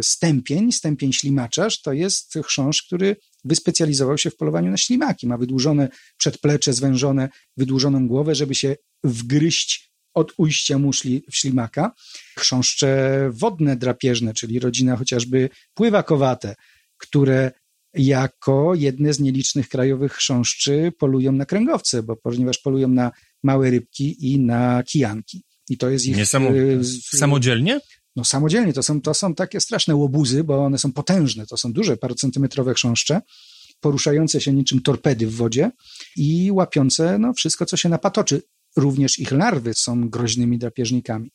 stępień, stępień ślimaczarz, to jest chrząszcz, który wyspecjalizował się w polowaniu na ślimaki. Ma wydłużone przedplecze, zwężone, wydłużoną głowę, żeby się wgryźć od ujścia muszli w ślimaka. Chrząszcze wodne drapieżne, czyli rodzina chociażby pływakowate, które jako jedne z nielicznych krajowych chrząszczy polują na kręgowce, bo ponieważ polują na małe rybki i na kijanki. I to jest ich... Niesamowite. No samodzielnie, to są, to są takie straszne łobuzy, bo one są potężne, to są duże, parocentymetrowe chrząszcze, poruszające się niczym torpedy w wodzie i łapiące no, wszystko, co się napatoczy. Również ich larwy są groźnymi drapieżnikami.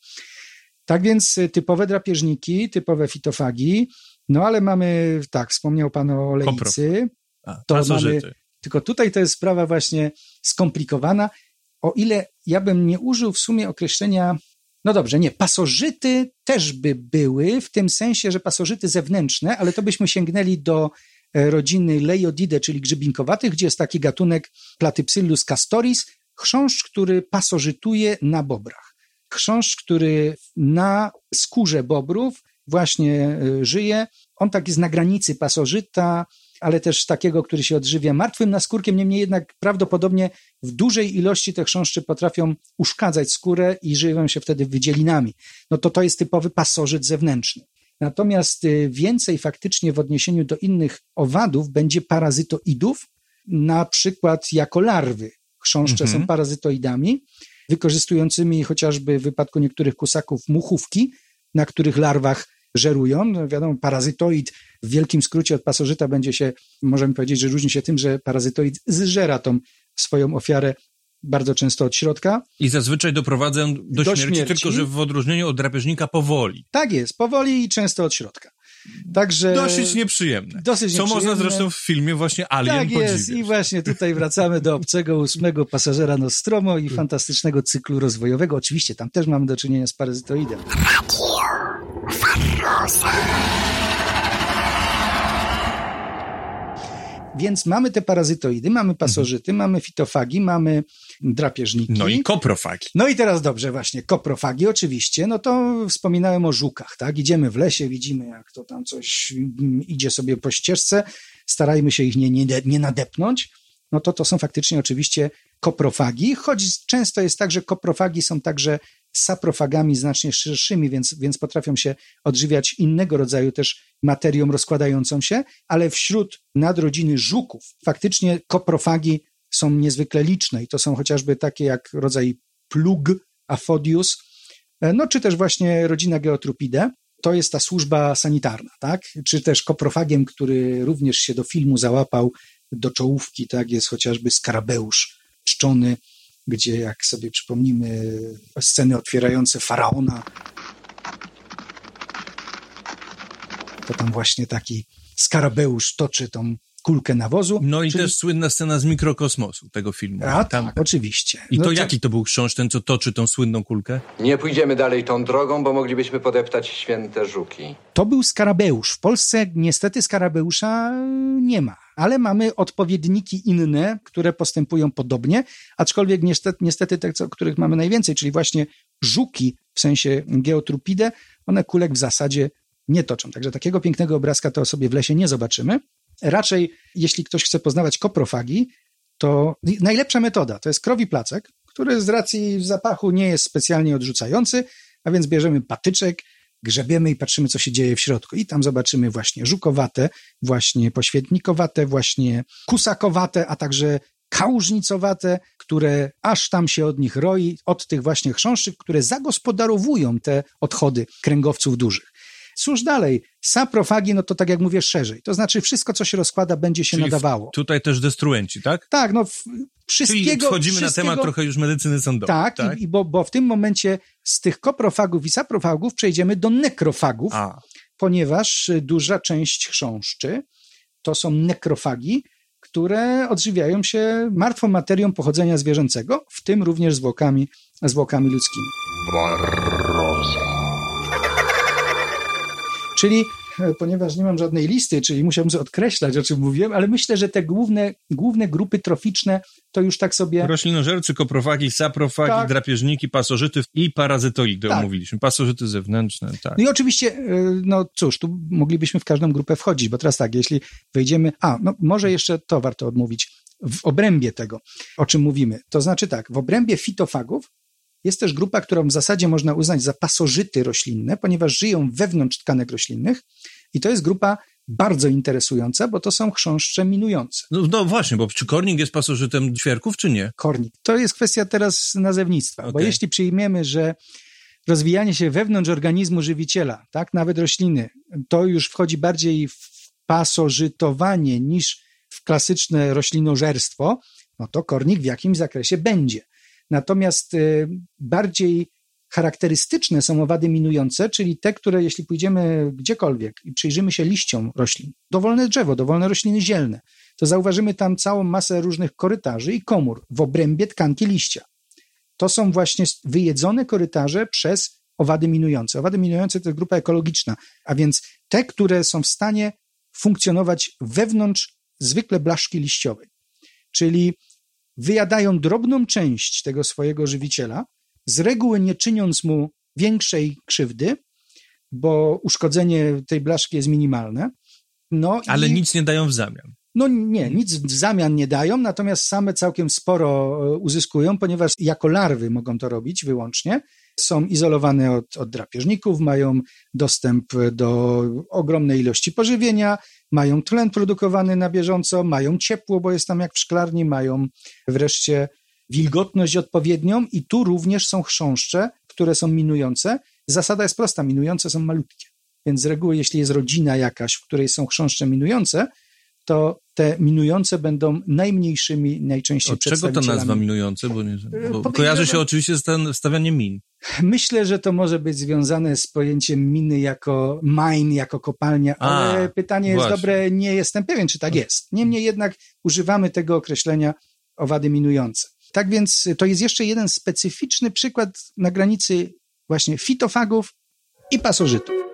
Tak więc y, typowe drapieżniki, typowe fitofagi, no ale mamy, tak, wspomniał pan o olejcy, A, To pasożyty. tylko tutaj to jest sprawa właśnie skomplikowana. O ile ja bym nie użył w sumie określenia, no dobrze, nie, pasożyty też by były, w tym sensie, że pasożyty zewnętrzne, ale to byśmy sięgnęli do e, rodziny Leiodidae, czyli grzybinkowatych, gdzie jest taki gatunek Platypsyllus castoris, chrząszcz, który pasożytuje na bobrach. Chrząszcz, który na skórze bobrów właśnie e, żyje. On tak jest na granicy pasożyta, ale też takiego, który się odżywia martwym naskórkiem, niemniej jednak prawdopodobnie w dużej ilości te chrząszcze potrafią uszkadzać skórę i żywią się wtedy wydzielinami. No to to jest typowy pasożyt zewnętrzny. Natomiast y, więcej faktycznie w odniesieniu do innych owadów będzie parazytoidów, na przykład jako larwy. Chrząszcze Mhm. są parazytoidami, wykorzystującymi chociażby w wypadku niektórych kusaków muchówki, na których larwach żerują. No wiadomo, parazytoid w wielkim skrócie od pasożyta będzie się, możemy powiedzieć, że różni się tym, że parazytoid zżera tą swoją ofiarę bardzo często od środka. I zazwyczaj doprowadzę do, Do śmierci, śmierci. tylko że w odróżnieniu od drapieżnika powoli. Tak jest, powoli i często od środka. Także Dosyć nieprzyjemne. dosyć Co można nieprzyjemne. zresztą w filmie właśnie Alien Tak jest podziwiać. i właśnie tutaj wracamy do obcego ósmego pasażera Nostromo i fantastycznego cyklu rozwojowego. Oczywiście tam też mamy do czynienia z parazytoidem. Więc mamy te parazytoidy, mamy pasożyty, mamy fitofagi, mamy drapieżniki. No i koprofagi. No i teraz dobrze, właśnie, koprofagi oczywiście, no to wspominałem o żukach, tak? Idziemy w lesie, widzimy jak to tam coś mm, idzie sobie po ścieżce, starajmy się ich nie, nie, nie nadepnąć, no to to są faktycznie oczywiście koprofagi, choć często jest tak, że koprofagi są także saprofagami znacznie szerszymi, więc, więc potrafią się odżywiać innego rodzaju też materią rozkładającą się, ale wśród nadrodziny żuków faktycznie koprofagi są niezwykle liczne i to są chociażby takie jak rodzaj plug, afodius, e, no czy też właśnie rodzina Geotrupidae. To jest ta służba sanitarna, tak? Czy też koprofagiem, który również się do filmu załapał, do czołówki, tak? Jest chociażby skarabeusz czczony, gdzie jak sobie przypomnimy sceny otwierające faraona, to tam właśnie taki skarabeusz toczy tą kulkę nawozu. No i czyli- też słynna scena z mikrokosmosu tego filmu. A Tam. tak, oczywiście. I No to co- jaki to był książ, ten co toczy tą słynną kulkę? Nie pójdziemy dalej tą drogą, bo moglibyśmy podeptać święte żuki. To był skarabeusz. W Polsce niestety skarabeusza nie ma, ale mamy odpowiedniki inne, które postępują podobnie, aczkolwiek niestety, niestety te, co, których mamy najwięcej, czyli właśnie żuki w sensie geotrupide, one kulek w zasadzie nie toczą. Także takiego pięknego obrazka to sobie w lesie nie zobaczymy. Raczej, jeśli ktoś chce poznawać koprofagi, to najlepsza metoda to jest krowi placek, który z racji zapachu nie jest specjalnie odrzucający, a więc bierzemy patyczek, grzebiemy i patrzymy, co się dzieje w środku. I tam zobaczymy właśnie żukowate, właśnie poświetnikowate, właśnie kusakowate, a także kałużnicowate, które aż tam się od nich roi, od tych właśnie chrząszczy, które zagospodarowują te odchody kręgowców dużych. Cóż dalej? Saprofagi, no to tak jak mówię, szerzej. To znaczy wszystko, co się rozkłada, będzie się Czyli w- nadawało. Tutaj też destruenci, tak? Tak, no w, Czyli wszystkiego... wchodzimy na wszystkiego- temat trochę już medycyny sądowej. Tak, tak? I, i bo, bo w tym momencie z tych koprofagów i saprofagów przejdziemy do nekrofagów, A, ponieważ y, duża część chrząszczy to są nekrofagi, które odżywiają się martwą materią pochodzenia zwierzęcego, w tym również zwłokami, zwłokami ludzkimi. Barroza. Czyli, e, ponieważ nie mam żadnej listy, czyli musiałem sobie odkreślać, o czym mówiłem, ale myślę, że te główne, główne grupy troficzne to już tak sobie... roślinożercy, koprofagi, saprofagi, Tak. drapieżniki, pasożyty i parazytoidy Tak. omówiliśmy. Pasożyty zewnętrzne, tak. No i oczywiście, e, no cóż, tu moglibyśmy w każdą grupę wchodzić, bo teraz tak, jeśli wejdziemy, a, no może jeszcze to warto odmówić, w obrębie tego, o czym mówimy. To znaczy tak, w obrębie fitofagów jest też grupa, którą w zasadzie można uznać za pasożyty roślinne, ponieważ żyją wewnątrz tkanek roślinnych i to jest grupa bardzo interesująca, bo to są chrząszcze minujące. No, no właśnie, bo czy kornik jest pasożytem ćwierków, czy nie? kornik. To jest kwestia teraz nazewnictwa, bo Okej. jeśli przyjmiemy, że rozwijanie się wewnątrz organizmu żywiciela, tak, nawet rośliny, to już wchodzi bardziej w pasożytowanie niż w klasyczne roślinożerstwo, no to kornik w jakimś zakresie będzie. Natomiast y, bardziej charakterystyczne są owady minujące, czyli te, które jeśli pójdziemy gdziekolwiek i przyjrzymy się liściom roślin, dowolne drzewo, dowolne rośliny zielne, to zauważymy tam całą masę różnych korytarzy i komór w obrębie tkanki liścia. To są właśnie wyjedzone korytarze przez owady minujące. Owady minujące to jest grupa ekologiczna, a więc te, które są w stanie funkcjonować wewnątrz zwykle blaszki liściowej. Czyli wyjadają drobną część tego swojego żywiciela, z reguły nie czyniąc mu większej krzywdy, bo uszkodzenie tej blaszki jest minimalne. No Ale i... nic nie dają w zamian. No nie, nic w zamian nie dają, natomiast same całkiem sporo e, uzyskują, ponieważ jako larwy mogą to robić wyłącznie. Są izolowane od, od drapieżników, mają dostęp do ogromnej ilości pożywienia, mają tlen produkowany na bieżąco, mają ciepło, bo jest tam jak w szklarni, mają wreszcie wilgotność odpowiednią i tu również są chrząszcze, które są minujące. Zasada jest prosta, minujące są malutkie. Więc z reguły, jeśli jest rodzina jakaś, w której są chrząszcze minujące, to te minujące będą najmniejszymi, najczęściej Od czego ta nazwa minujące? Bo, nie, bo podejrzewam- kojarzy się oczywiście z ten, stawianiem min. Myślę, że to może być związane z pojęciem miny jako mine, jako kopalnia, A, ale pytanie jest właśnie. dobre, nie jestem pewien, czy tak jest. Niemniej jednak używamy tego określenia owady minujące. Tak więc to jest jeszcze jeden specyficzny przykład na granicy właśnie fitofagów i pasożytów.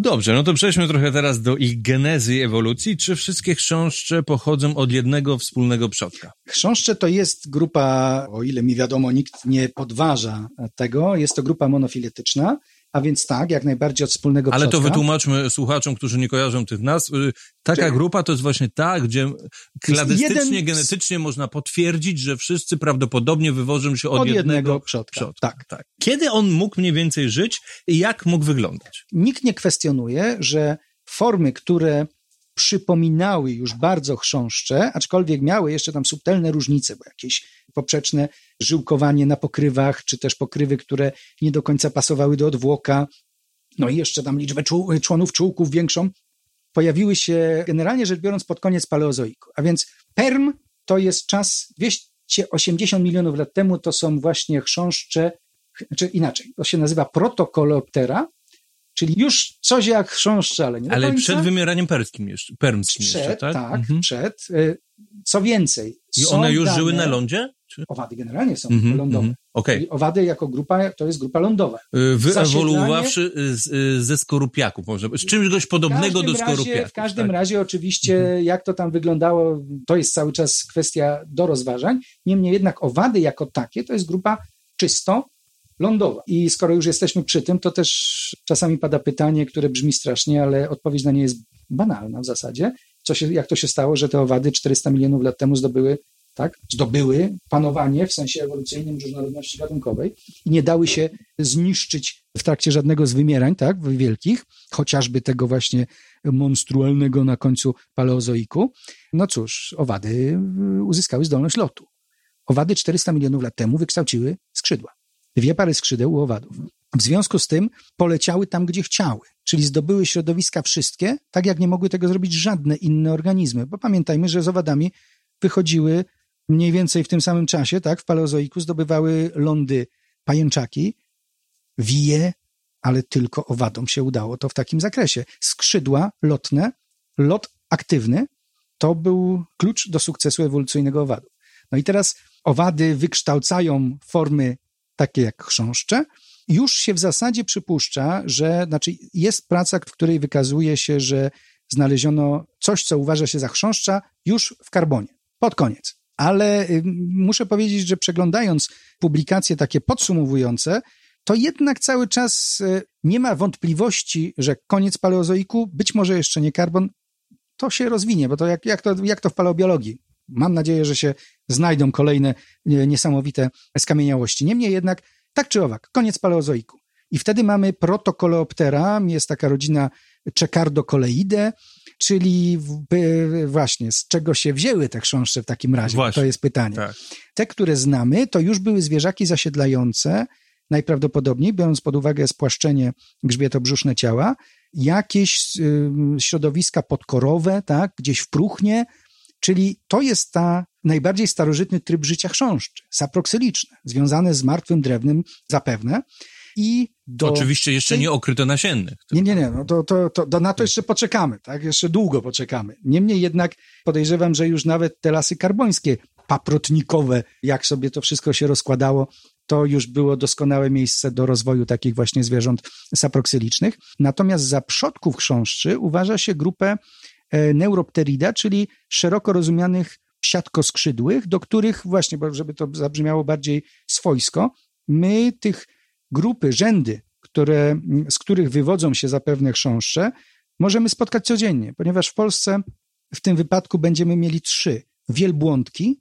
Dobrze, no to przejdźmy trochę teraz do ich genezy i ewolucji. Czy wszystkie chrząszcze pochodzą od jednego wspólnego przodka? Chrząszcze to jest grupa, o ile mi wiadomo, nikt nie podważa tego, jest to grupa monofiletyczna, a więc tak, jak najbardziej od wspólnego Ale to przodka. wytłumaczmy słuchaczom, którzy nie kojarzą tych nazw. Y, Taka Czyli- grupa to jest właśnie ta, gdzie kladystycznie, jeden genetycznie można potwierdzić, że wszyscy prawdopodobnie wywożą się od, Od jednego przodka, przodka. tak. Kiedy on mógł mniej więcej żyć i jak mógł wyglądać? Nikt nie kwestionuje, że formy, które przypominały już bardzo chrząszcze, aczkolwiek miały jeszcze tam subtelne różnice, bo jakieś poprzeczne żyłkowanie na pokrywach, czy też pokrywy, które nie do końca pasowały do odwłoka, no i jeszcze tam liczbę czł- członów czułków większą, pojawiły się generalnie rzecz biorąc pod koniec paleozoiku. A więc Perm to jest czas 280 milionów lat temu, to są właśnie chrząszcze, czy inaczej, to się nazywa protokoloptera, czyli już coś jak chrząszcze, ale nie Ale końca. przed wymieraniem perskim jeszcze, permskim Przed, jeszcze, tak? tak, Mhm. przed. Y, Co więcej, I one już dane, żyły na lądzie? Czy? Owady generalnie są Mhm, lądowe. mhm. Okej. I Owady jako grupa, to jest grupa lądowa. Y, Wyewoluowawszy y, ze skorupiaków, może, z czymś dość podobnego do skorupiaków. w każdym tak? razie oczywiście jak to tam wyglądało, to jest cały czas kwestia do rozważań. Niemniej jednak owady jako takie to jest grupa czysto lądowa. I skoro już jesteśmy przy tym, to też czasami pada pytanie, które brzmi strasznie, ale odpowiedź na nie jest banalna w zasadzie. Co się, jak to się stało, że te owady 400 milionów lat temu zdobyły tak, zdobyły panowanie w sensie ewolucyjnym różnorodności gatunkowej i nie dały się zniszczyć w trakcie żadnego z wymierań, tak, wielkich, chociażby tego właśnie monstrualnego na końcu paleozoiku. No cóż, owady uzyskały zdolność lotu. owady 400 milionów lat temu wykształciły skrzydła. Dwie pary skrzydeł u owadów. W związku z tym poleciały tam, gdzie chciały, czyli zdobyły środowiska wszystkie, tak jak nie mogły tego zrobić żadne inne organizmy. Bo pamiętajmy, że z owadami wychodziły mniej więcej w tym samym czasie, tak, w paleozoiku zdobywały lądy pajęczaki, wije, ale tylko owadom się udało to w takim zakresie. Skrzydła lotne, lot aktywny, to był klucz do sukcesu ewolucyjnego owadów. No i teraz owady wykształcają formy takie jak chrząszcze. Już się w zasadzie przypuszcza, że, znaczy jest praca, w której wykazuje się, że znaleziono coś, co uważa się za chrząszcza już w karbonie, pod koniec. Ale y, muszę powiedzieć, że przeglądając publikacje takie podsumowujące, to jednak cały czas y, nie ma wątpliwości, że koniec paleozoiku, być może jeszcze nie karbon, to się rozwinie, bo to jak, jak, to, jak to w paleobiologii. Mam nadzieję, że się znajdą kolejne y, niesamowite skamieniałości. Niemniej jednak, tak czy owak, koniec paleozoiku. I wtedy mamy protokoleoptera, jest taka rodzina Czekardokoleidae, czyli w, właśnie z czego się wzięły te chrząszcze w takim razie? Właśnie, to jest pytanie. tak. Te, które znamy, to już były zwierzaki zasiedlające, najprawdopodobniej, biorąc pod uwagę spłaszczenie grzbietobrzuszne ciała, jakieś y, środowiska podkorowe, tak, gdzieś w próchnie, czyli to jest ta najbardziej starożytny tryb życia chrząszczy, saproksyliczne, związane z martwym drewnem zapewne. I do Oczywiście jeszcze tej- nie okryto nasiennych. nie, nie, nie, no to, to, to, to na to jeszcze poczekamy, tak? Jeszcze długo poczekamy. Niemniej jednak podejrzewam, że już nawet te lasy karbońskie, paprotnikowe, jak sobie to wszystko się rozkładało, to już było doskonałe miejsce do rozwoju takich właśnie zwierząt saproksylicznych. Natomiast za przodków chrząszczy uważa się grupę Neuropterida, czyli szeroko rozumianych siatkoskrzydłych, do których właśnie, bo żeby to zabrzmiało bardziej swojsko, my tych grupy, rzędy, które, z których wywodzą się zapewne chrząszcze, możemy spotkać codziennie, ponieważ w Polsce w tym wypadku będziemy mieli trzy. Wielbłądki,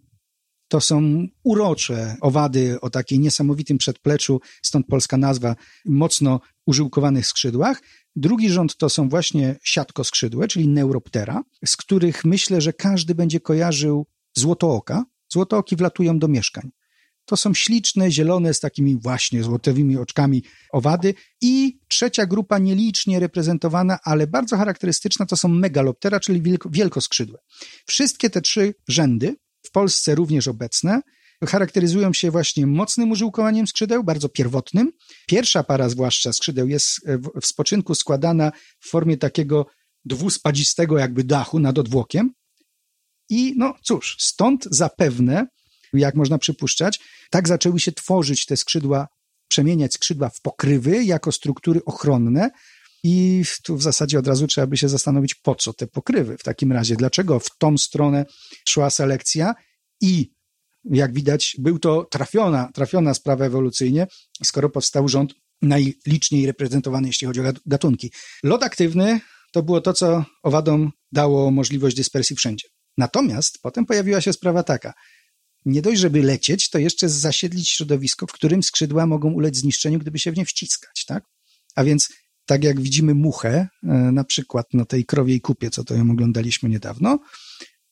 to są urocze owady o takiej niesamowitym przedpleczu, stąd polska nazwa, mocno użyłkowanych skrzydłach. Drugi rząd to są właśnie siatkoskrzydłe, czyli neuroptera, z których myślę, że każdy będzie kojarzył złotooka. Złotooki wlatują do mieszkań. To są śliczne, zielone, z takimi właśnie złotowymi oczkami owady. I trzecia grupa, nielicznie reprezentowana, ale bardzo charakterystyczna, to są megaloptera, czyli wielko, wielkoskrzydłe. Wszystkie te trzy rzędy, w Polsce również obecne, charakteryzują się właśnie mocnym użyłkowaniem skrzydeł, bardzo pierwotnym. Pierwsza para zwłaszcza skrzydeł jest e, w, spoczynku składana w formie takiego dwuspadzistego jakby dachu nad odwłokiem. I no cóż, stąd zapewne, jak można przypuszczać, tak zaczęły się tworzyć te skrzydła, przemieniać skrzydła w pokrywy jako struktury ochronne. I tu w zasadzie od razu trzeba by się zastanowić, po co te pokrywy w takim razie, dlaczego w tą stronę szła selekcja i jak widać, był to trafiona, trafiona sprawa ewolucyjnie, skoro powstał rząd najliczniej reprezentowany, jeśli chodzi o gat- gatunki. Lot aktywny to było to, co owadom dało możliwość dyspersji wszędzie. Natomiast potem pojawiła się sprawa taka. Nie dość, żeby lecieć, to jeszcze zasiedlić środowisko, w którym skrzydła mogą ulec zniszczeniu, gdyby się w nie wciskać, tak? A więc tak jak widzimy muchę, e, na przykład na tej krowiej kupie, co to ją oglądaliśmy niedawno,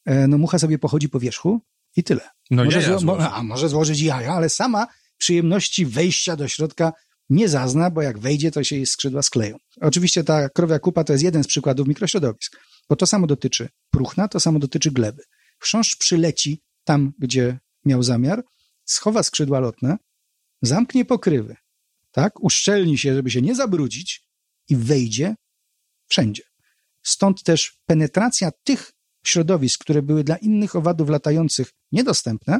e, no mucha sobie pochodzi po wierzchu i tyle. No może, jaja zło- złoży. a, może złożyć jaja, ale sama przyjemności wejścia do środka nie zazna, bo jak wejdzie, to się jej skrzydła skleją. Oczywiście ta krowia kupa to jest jeden z przykładów mikrośrodowisk, bo to samo dotyczy próchna, to samo dotyczy gleby. Chrząszcz przyleci tam, gdzie miał zamiar, schowa skrzydła lotne, zamknie pokrywy, tak, uszczelni się, żeby się nie zabrudzić i wejdzie wszędzie. Stąd też penetracja tych środowisk, które były dla innych owadów latających niedostępne,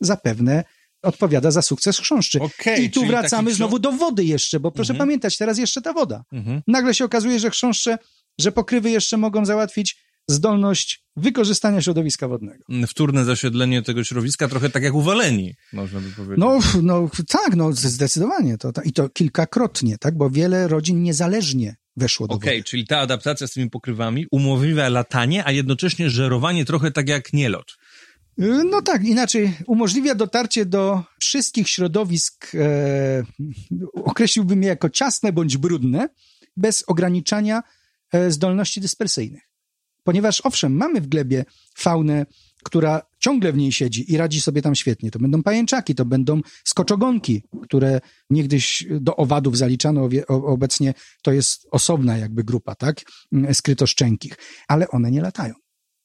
zapewne odpowiada za sukces chrząszczy. Okej, I tu wracamy znowu do wody jeszcze, bo proszę Mhm. pamiętać, teraz jeszcze ta woda. Mhm. Nagle się okazuje, że chrząszcze, że pokrywy jeszcze mogą załatwić zdolność wykorzystania środowiska wodnego. Wtórne zasiedlenie tego środowiska, trochę tak jak uwaleni, można by powiedzieć. No, no tak, no zdecydowanie. To, to, I to kilkakrotnie, tak, bo wiele rodzin niezależnie weszło do Okej, wody. czyli ta adaptacja z tymi pokrywami umożliwia latanie, a jednocześnie żerowanie trochę tak jak nielot. Y, No tak, inaczej umożliwia dotarcie do wszystkich środowisk, e, określiłbym je jako ciasne bądź brudne, bez ograniczania e, zdolności dyspersyjnych. Ponieważ owszem, mamy w glebie faunę, która ciągle w niej siedzi i radzi sobie tam świetnie. To będą pajęczaki, to będą skoczogonki, które niegdyś do owadów zaliczano, obecnie to jest osobna jakby grupa, tak, skrytoszczękich, ale one nie latają.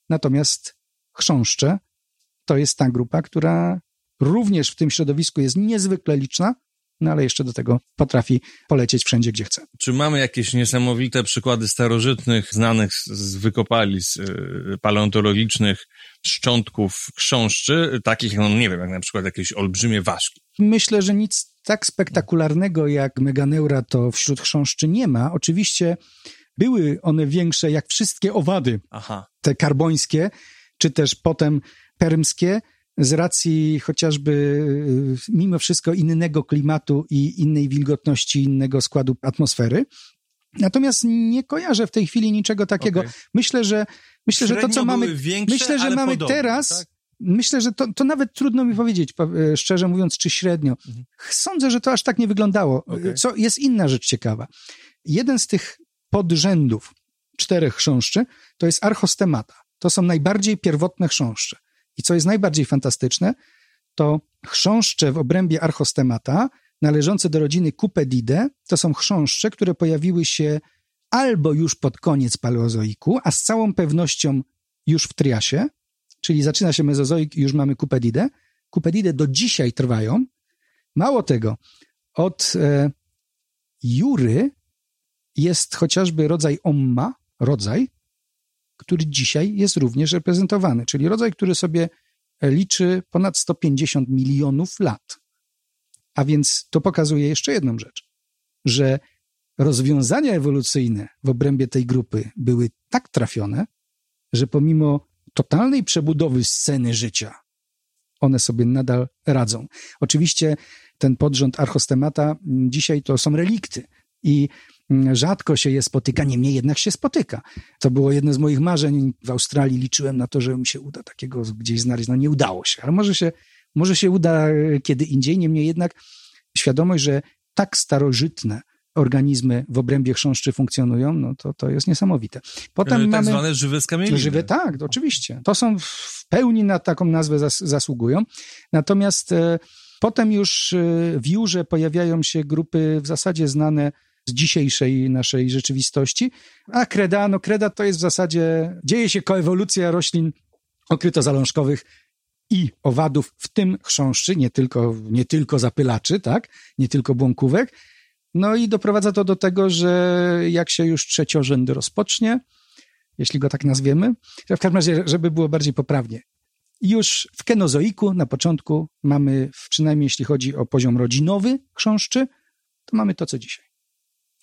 Natomiast chrząszcze to jest ta grupa, która również w tym środowisku jest niezwykle liczna, no ale jeszcze do tego potrafi polecieć wszędzie, gdzie chce. Czy mamy jakieś niesamowite przykłady starożytnych, znanych z wykopalisk y, paleontologicznych szczątków chrząszczy, takich, no nie wiem, jak na przykład jakieś olbrzymie ważki? Myślę, że nic tak spektakularnego jak meganeura to wśród chrząszczy nie ma. Oczywiście były one większe jak wszystkie owady, Aha. te karbońskie, czy też potem permskie, z racji chociażby y, mimo wszystko innego klimatu i innej wilgotności, innego składu atmosfery. Natomiast nie kojarzę w tej chwili niczego takiego. Okay. Myślę, że myślę, że to, co mamy. Większe, myślę, że mamy podobne, teraz. Tak? Myślę, że to, to nawet trudno mi powiedzieć, e, szczerze mówiąc, czy średnio. Mhm. Sądzę, że to aż tak nie wyglądało. Okay. Co jest inna rzecz ciekawa. Jeden z tych podrzędów czterech chrząszczy to jest archostemata. To są najbardziej pierwotne chrząszcze. I co jest najbardziej fantastyczne, to chrząszcze w obrębie archostemata, należące do rodziny Cupedidae, to są chrząszcze, które pojawiły się albo już pod koniec paleozoiku, a z całą pewnością już w Triasie, czyli zaczyna się mezozoik i już mamy Cupedidae. Cupedidae do dzisiaj trwają. Mało tego, od e, Jury jest chociażby rodzaj Omma, rodzaj, który dzisiaj jest również reprezentowany, czyli rodzaj, który sobie liczy ponad 150 milionów lat. A więc to pokazuje jeszcze jedną rzecz, że rozwiązania ewolucyjne w obrębie tej grupy były tak trafione, że pomimo totalnej przebudowy sceny życia, one sobie nadal radzą. Oczywiście ten podrząd archostemata dzisiaj to są relikty i rzadko się je spotyka, niemniej jednak się spotyka. To było jedno z moich marzeń. W Australii liczyłem na to, że mi się uda takiego gdzieś znaleźć. No nie udało się, ale może się, może się uda e, kiedy indziej. Niemniej jednak świadomość, że tak starożytne organizmy w obrębie chrząszczy funkcjonują, no to, to jest niesamowite. Potem tak mamy... zwane żywe skamieliny. Żywe, tak, oczywiście. To są w pełni na taką nazwę zas, zasługują. Natomiast e, potem już e, w Jurze pojawiają się grupy w zasadzie znane z dzisiejszej naszej rzeczywistości. A kreda, no kreda to jest w zasadzie, dzieje się koewolucja roślin okrytozalążkowych i owadów, w tym chrząszczy, nie tylko, nie tylko zapylaczy, tak, nie tylko błąkówek. No i doprowadza to do tego, że jak się już trzeciorzęd rozpocznie, jeśli go tak nazwiemy, w każdym razie, żeby było bardziej poprawnie, już w kenozoiku na początku mamy, przynajmniej jeśli chodzi o poziom rodzinowy chrząszczy, to mamy to, co dzisiaj.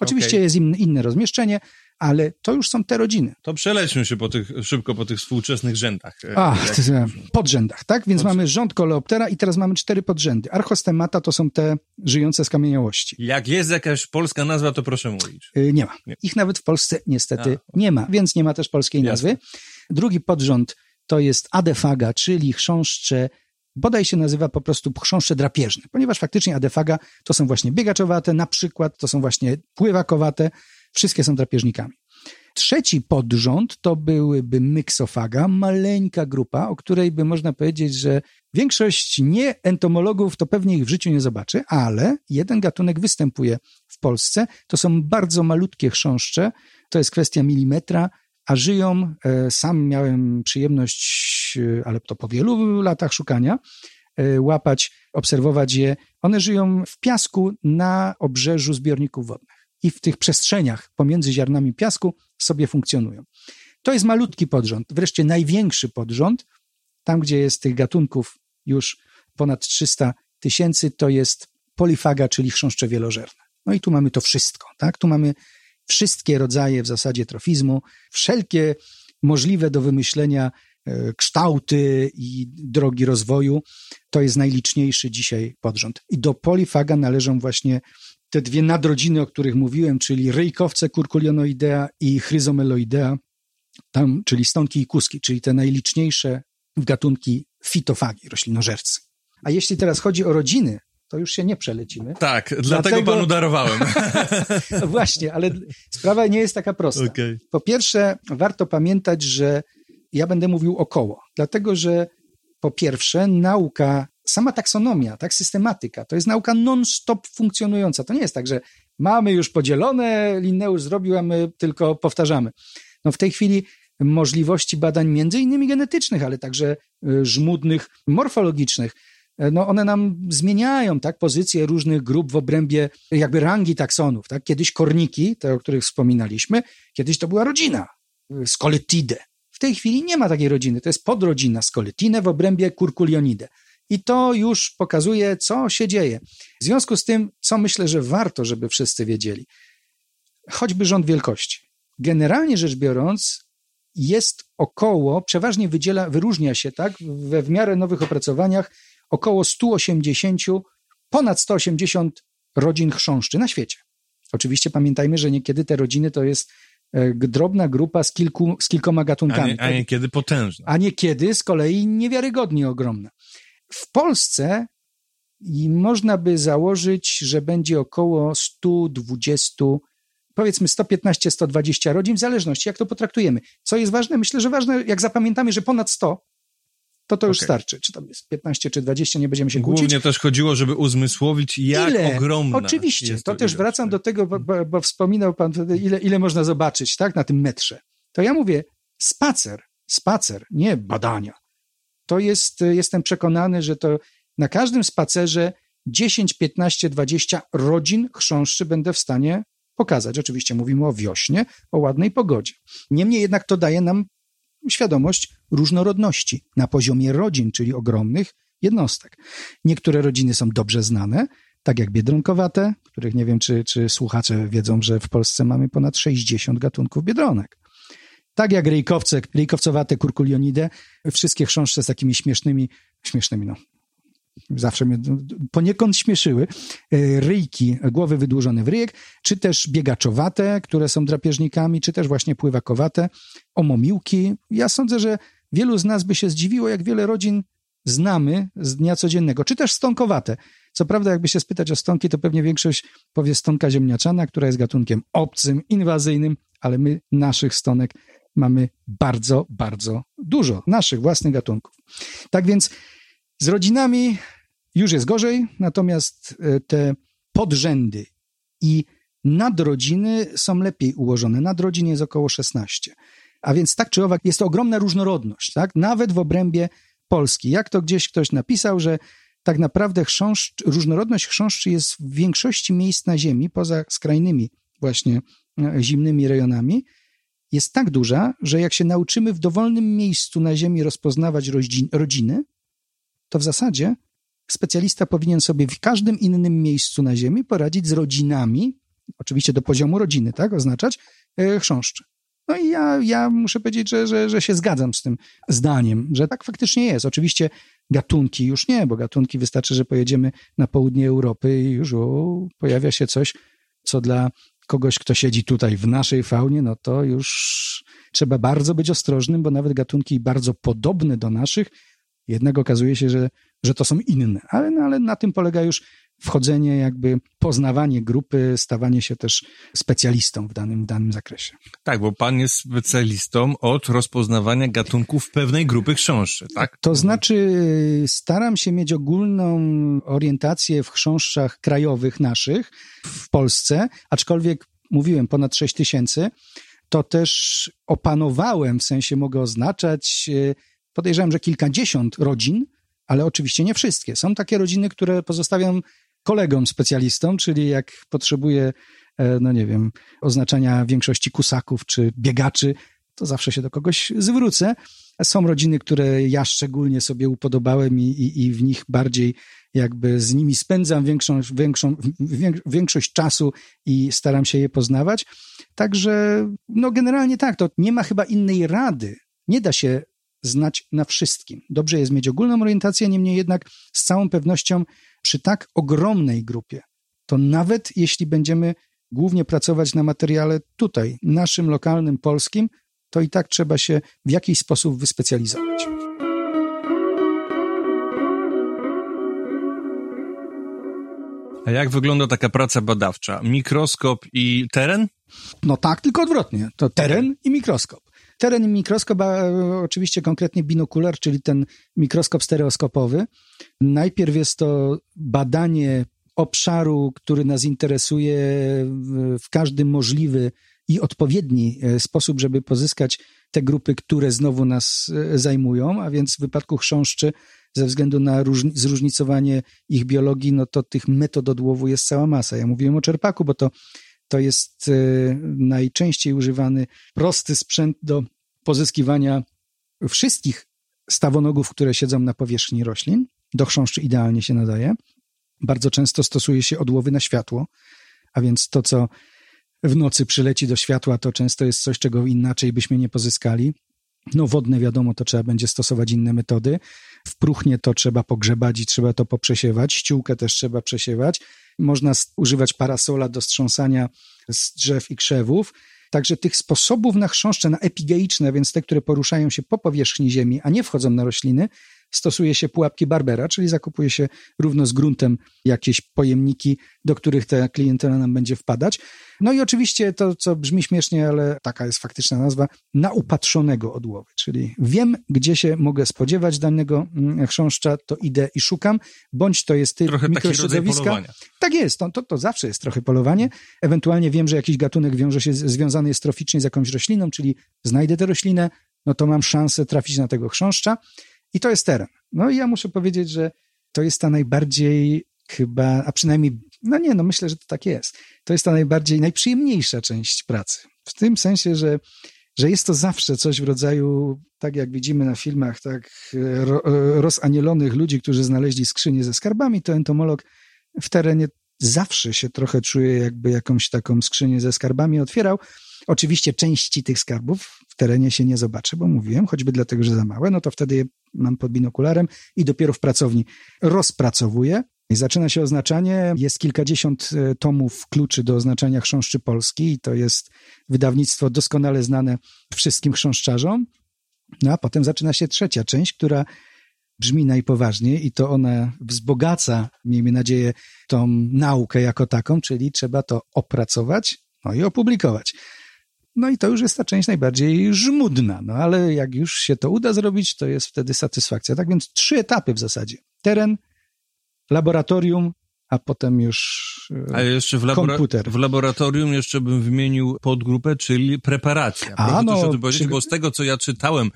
Oczywiście okay. jest inne, inne rozmieszczenie, ale to już są te rodziny. To przelećmy się po tych, szybko po tych współczesnych rzędach. E, A, podrzędach, tak? Więc Pod... mamy rząd koleoptera i teraz mamy cztery podrzędy. Archostemata to są te żyjące skamieniałości. Jak jest jakaś polska nazwa, to proszę mówić. Yy, nie ma. Nie. Ich nawet w Polsce niestety A. nie ma, więc nie ma też polskiej Jasne. nazwy. Drugi podrząd to jest adefaga, czyli chrząszcze bodaj się nazywa po prostu chrząszcze drapieżne, ponieważ faktycznie adefaga to są właśnie biegaczowate, na przykład to są właśnie pływakowate, wszystkie są drapieżnikami. Trzeci podrząd to byłyby myksofaga, maleńka grupa, o której by można powiedzieć, że większość nieentomologów to pewnie ich w życiu nie zobaczy, ale jeden gatunek występuje w Polsce. To są bardzo malutkie chrząszcze, to jest kwestia milimetra, a żyją, e, sam miałem przyjemność, e, ale to po wielu latach szukania, e, łapać, obserwować je. One żyją w piasku na obrzeżu zbiorników wodnych i w tych przestrzeniach pomiędzy ziarnami piasku sobie funkcjonują. To jest malutki podrząd. Wreszcie największy podrząd, tam gdzie jest tych gatunków już ponad 300 tysięcy, to jest polifaga, czyli chrząszcze wielożerne. No i tu mamy to wszystko, tak? Tu mamy wszystkie rodzaje w zasadzie trofizmu, wszelkie możliwe do wymyślenia e, kształty i drogi rozwoju. To jest najliczniejszy dzisiaj podrząd. I do polifaga należą właśnie te dwie nadrodziny, o których mówiłem, czyli ryjkowce kurkulionoidea i chryzomeloidea, tam, czyli stonki i kuski, czyli te najliczniejsze gatunki fitofagi, roślinożercy. A jeśli teraz chodzi o rodziny to już się nie przelecimy. Tak, dlatego, dlatego panu darowałem. no właśnie, ale sprawa nie jest taka prosta. Okay. Po pierwsze, warto pamiętać, że ja będę mówił około, dlatego że po pierwsze nauka, sama taksonomia, tak, systematyka, to jest nauka non-stop funkcjonująca. To nie jest tak, że mamy już podzielone, Linneusz zrobił, a my tylko powtarzamy. No w tej chwili możliwości badań między innymi genetycznych, ale także y, żmudnych, morfologicznych, no one nam zmieniają tak, pozycję różnych grup w obrębie jakby rangi taksonów. Tak? Kiedyś korniki, te o których wspominaliśmy, kiedyś to była rodzina, y, Scoletide. W tej chwili nie ma takiej rodziny, to jest podrodzina Scoletine w obrębie Curculionidae. I to już pokazuje, co się dzieje. W związku z tym, co myślę, że warto, żeby wszyscy wiedzieli, choćby rząd wielkości. Generalnie rzecz biorąc, jest około, przeważnie wydziela, wyróżnia się tak, we w miarę nowych opracowaniach, około 180, ponad 180 rodzin chrząszczy na świecie. Oczywiście pamiętajmy, że niekiedy te rodziny to jest e, drobna grupa z, kilku, z kilkoma gatunkami. A, nie, a niekiedy potężna. A niekiedy z kolei niewiarygodnie ogromna. W Polsce i można by założyć, że będzie około 120 powiedzmy 115-120 rodzin, w zależności jak to potraktujemy. Co jest ważne? Myślę, że ważne, jak zapamiętamy, że ponad 100, to to już okay. starczy. Czy tam jest 15 czy 20, nie będziemy się Głównie kłócić. Głównie też chodziło, żeby uzmysłowić, jak ile? ogromna Oczywiście, to, to też wracam do tego, bo, bo, bo, wspominał pan, ile, ile można zobaczyć tak, na tym metrze. To ja mówię, spacer, spacer, nie badania. To jest, jestem przekonany, że to na każdym spacerze 10, 15, 20 rodzin chrząszczy będę w stanie pokazać. Oczywiście mówimy o wiośnie, o ładnej pogodzie. Niemniej jednak to daje nam świadomość różnorodności na poziomie rodzin, czyli ogromnych jednostek. Niektóre rodziny są dobrze znane, tak jak biedronkowate, których nie wiem, czy, czy słuchacze wiedzą, że w Polsce mamy ponad 60 gatunków biedronek. Tak jak rejkowce, rejkowcowate kurkulionidę, wszystkie chrząszcze z takimi śmiesznymi, śmiesznymi, no, zawsze mnie poniekąd śmieszyły, e, ryjki, głowy wydłużone w ryjek, czy też biegaczowate, które są drapieżnikami, czy też właśnie pływakowate, omomiłki. Ja sądzę, że wielu z nas by się zdziwiło, jak wiele rodzin znamy z dnia codziennego, czy też stonkowate. Co prawda, jakby się spytać o stonki, to pewnie większość powie stonka ziemniaczana, która jest gatunkiem obcym, inwazyjnym, ale my naszych stonek mamy bardzo, bardzo dużo, naszych własnych gatunków. Tak więc z rodzinami już jest gorzej, natomiast e, te podrzędy i nadrodziny są lepiej ułożone. Nadrodzin jest około 16. A więc tak czy owak jest to ogromna różnorodność, tak? nawet w obrębie Polski. Jak to gdzieś ktoś napisał, że tak naprawdę chrząszcz, różnorodność chrząszczy jest w większości miejsc na Ziemi, poza skrajnymi właśnie e, zimnymi rejonami, jest tak duża, że jak się nauczymy w dowolnym miejscu na Ziemi rozpoznawać rodziny, to w zasadzie specjalista powinien sobie w każdym innym miejscu na Ziemi poradzić z rodzinami, oczywiście do poziomu rodziny, tak, oznaczać e, chrząszczy. No i ja, ja muszę powiedzieć, że, że, że się zgadzam z tym zdaniem, że tak faktycznie jest. Oczywiście gatunki już nie, bo gatunki wystarczy, że pojedziemy na południe Europy i już o, pojawia się coś, co dla kogoś, kto siedzi tutaj w naszej faunie, no to już trzeba bardzo być ostrożnym, bo nawet gatunki bardzo podobne do naszych jednak okazuje się, że, że to są inne. Ale, no, ale na tym polega już wchodzenie, jakby poznawanie grupy, stawanie się też specjalistą w danym, w danym zakresie. Tak, bo pan jest specjalistą od rozpoznawania gatunków pewnej grupy chrząszczy, tak? To znaczy staram się mieć ogólną orientację w chrząszczach krajowych naszych w Polsce, aczkolwiek mówiłem ponad 6 tysięcy, to też opanowałem, w sensie mogę oznaczać podejrzewam, że kilkadziesiąt rodzin, ale oczywiście nie wszystkie. Są takie rodziny, które pozostawiam kolegom specjalistom, czyli jak potrzebuję, e, no nie wiem, oznaczenia większości kusaków czy biegaczy, to zawsze się do kogoś zwrócę. Są rodziny, które ja szczególnie sobie upodobałem i, i, i w nich bardziej jakby z nimi spędzam większą, większą, większość czasu i staram się je poznawać. Także, no generalnie tak, to nie ma chyba innej rady. Nie da się znać na wszystkim. Dobrze jest mieć ogólną orientację, niemniej jednak z całą pewnością przy tak ogromnej grupie, to nawet jeśli będziemy głównie pracować na materiale tutaj, naszym lokalnym, polskim, to i tak trzeba się w jakiś sposób wyspecjalizować. A jak wygląda taka praca badawcza? Mikroskop i teren? No tak, tylko odwrotnie. To teren i mikroskop. Teren mikroskop, a oczywiście konkretnie binokular, czyli ten mikroskop stereoskopowy. Najpierw jest to badanie obszaru, który nas interesuje w każdy możliwy i odpowiedni e, sposób, żeby pozyskać te grupy, które znowu nas e, zajmują, a więc w wypadku chrząszczy ze względu na zróżnicowanie ich biologii, no to tych metod odłowu jest cała masa. Ja mówiłem o czerpaku, bo to, to jest e, najczęściej używany prosty sprzęt do pozyskiwania wszystkich stawonogów, które siedzą na powierzchni roślin. Do chrząszczy idealnie się nadaje. Bardzo często stosuje się odłowy na światło, a więc to, co w nocy przyleci do światła, to często jest coś, czego inaczej byśmy nie pozyskali. No wodne wiadomo, to trzeba będzie stosować inne metody. W próchnie to trzeba pogrzebać i trzeba to poprzesiewać. Ściółkę też trzeba przesiewać. Można używać parasola do strząsania z drzew i krzewów. Także tych sposobów na chrząszcze, na epigeiczne, więc te, które poruszają się po powierzchni ziemi, a nie wchodzą na rośliny, stosuje się pułapki Barbera, czyli zakupuje się równo z gruntem jakieś pojemniki, do których ta klientela nam będzie wpadać. No i oczywiście to, co brzmi śmiesznie, ale taka jest faktyczna nazwa, naupatrzonego odłowy, czyli wiem, gdzie się mogę spodziewać danego mm, chrząszcza, to idę i szukam, bądź to jest typ trochę mikrośrodowiska. Tak jest, to, to, to zawsze jest trochę polowanie. Ewentualnie wiem, że jakiś gatunek wiąże się, związany jest troficznie z jakąś rośliną, czyli znajdę tę roślinę, no to mam szansę trafić na tego chrząszcza. I to jest teren. No i ja muszę powiedzieć, że to jest ta najbardziej chyba, a przynajmniej, no nie, no myślę, że to tak jest. To jest ta najbardziej, najprzyjemniejsza część pracy. W tym sensie, że, że jest to zawsze coś w rodzaju, tak jak widzimy na filmach, tak ro, rozanielonych ludzi, którzy znaleźli skrzynię ze skarbami, to entomolog w terenie zawsze się trochę czuje, jakby jakąś taką skrzynię ze skarbami otwierał. Oczywiście części tych skarbów w terenie się nie zobaczy, bo mówiłem, choćby dlatego, że za małe, no to wtedy je mam pod binokularem i dopiero w pracowni rozpracowuję. I zaczyna się oznaczanie. Jest kilkadziesiąt e, tomów kluczy do oznaczania chrząszczy Polski i to jest wydawnictwo doskonale znane wszystkim chrząszczarzom. No a potem zaczyna się trzecia część, która brzmi najpoważniej i to ona wzbogaca, miejmy nadzieję, tą naukę jako taką, czyli trzeba to opracować, no i opublikować. No i to już jest ta część najbardziej żmudna, no ale jak już się to uda zrobić, to jest wtedy satysfakcja. Tak więc trzy etapy w zasadzie. Teren, laboratorium, a potem już e, a jeszcze w labora- komputer. W laboratorium jeszcze bym wymienił podgrupę, czyli preparacja. A, Proszę no, też o tym powiedzieć, przy... bo z tego, co ja czytałem,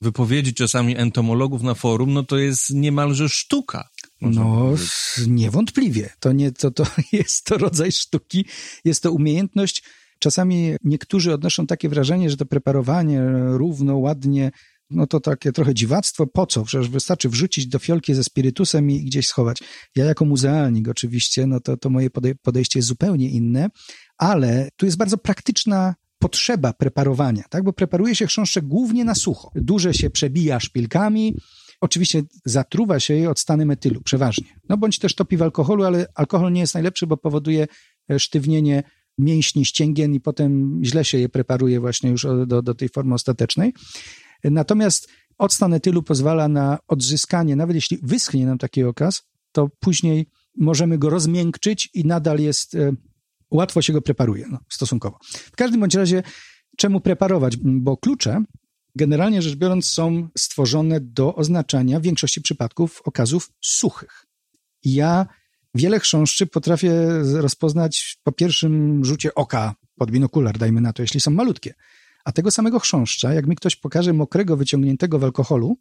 wypowiedzi czasami entomologów na forum, no to jest niemalże sztuka. No, powiedzieć. niewątpliwie. To, nie, to, to jest to rodzaj sztuki, jest to umiejętność Czasami niektórzy odnoszą takie wrażenie, że to preparowanie równo, ładnie, no to takie trochę dziwactwo. Po co? Przecież wystarczy wrzucić do fiolki ze spirytusem i gdzieś schować. Ja jako muzealnik oczywiście, no to, to moje podejście jest zupełnie inne, ale tu jest bardzo praktyczna potrzeba preparowania, tak? bo preparuje się chrząszcze głównie na sucho. Duże się przebija szpilkami, Oczywiście zatruwa się od stany metylu, przeważnie. No bądź też topi w alkoholu, ale alkohol nie jest najlepszy, bo powoduje sztywnienie mięśni, ścięgien i potem źle się je preparuje właśnie już do, do tej formy ostatecznej. Natomiast octan etylu pozwala na odzyskanie, nawet jeśli wyschnie nam taki okaz, to później możemy go rozmiękczyć i nadal jest, e, łatwo się go preparuje no, stosunkowo. W każdym bądź razie, czemu preparować? Bo klucze, generalnie rzecz biorąc, są stworzone do oznaczania w większości przypadków okazów suchych. Ja Wiele chrząszczy potrafię rozpoznać po pierwszym rzucie oka pod binokular, dajmy na to, jeśli są malutkie. A tego samego chrząszcza, jak mi ktoś pokaże mokrego, wyciągniętego w alkoholu,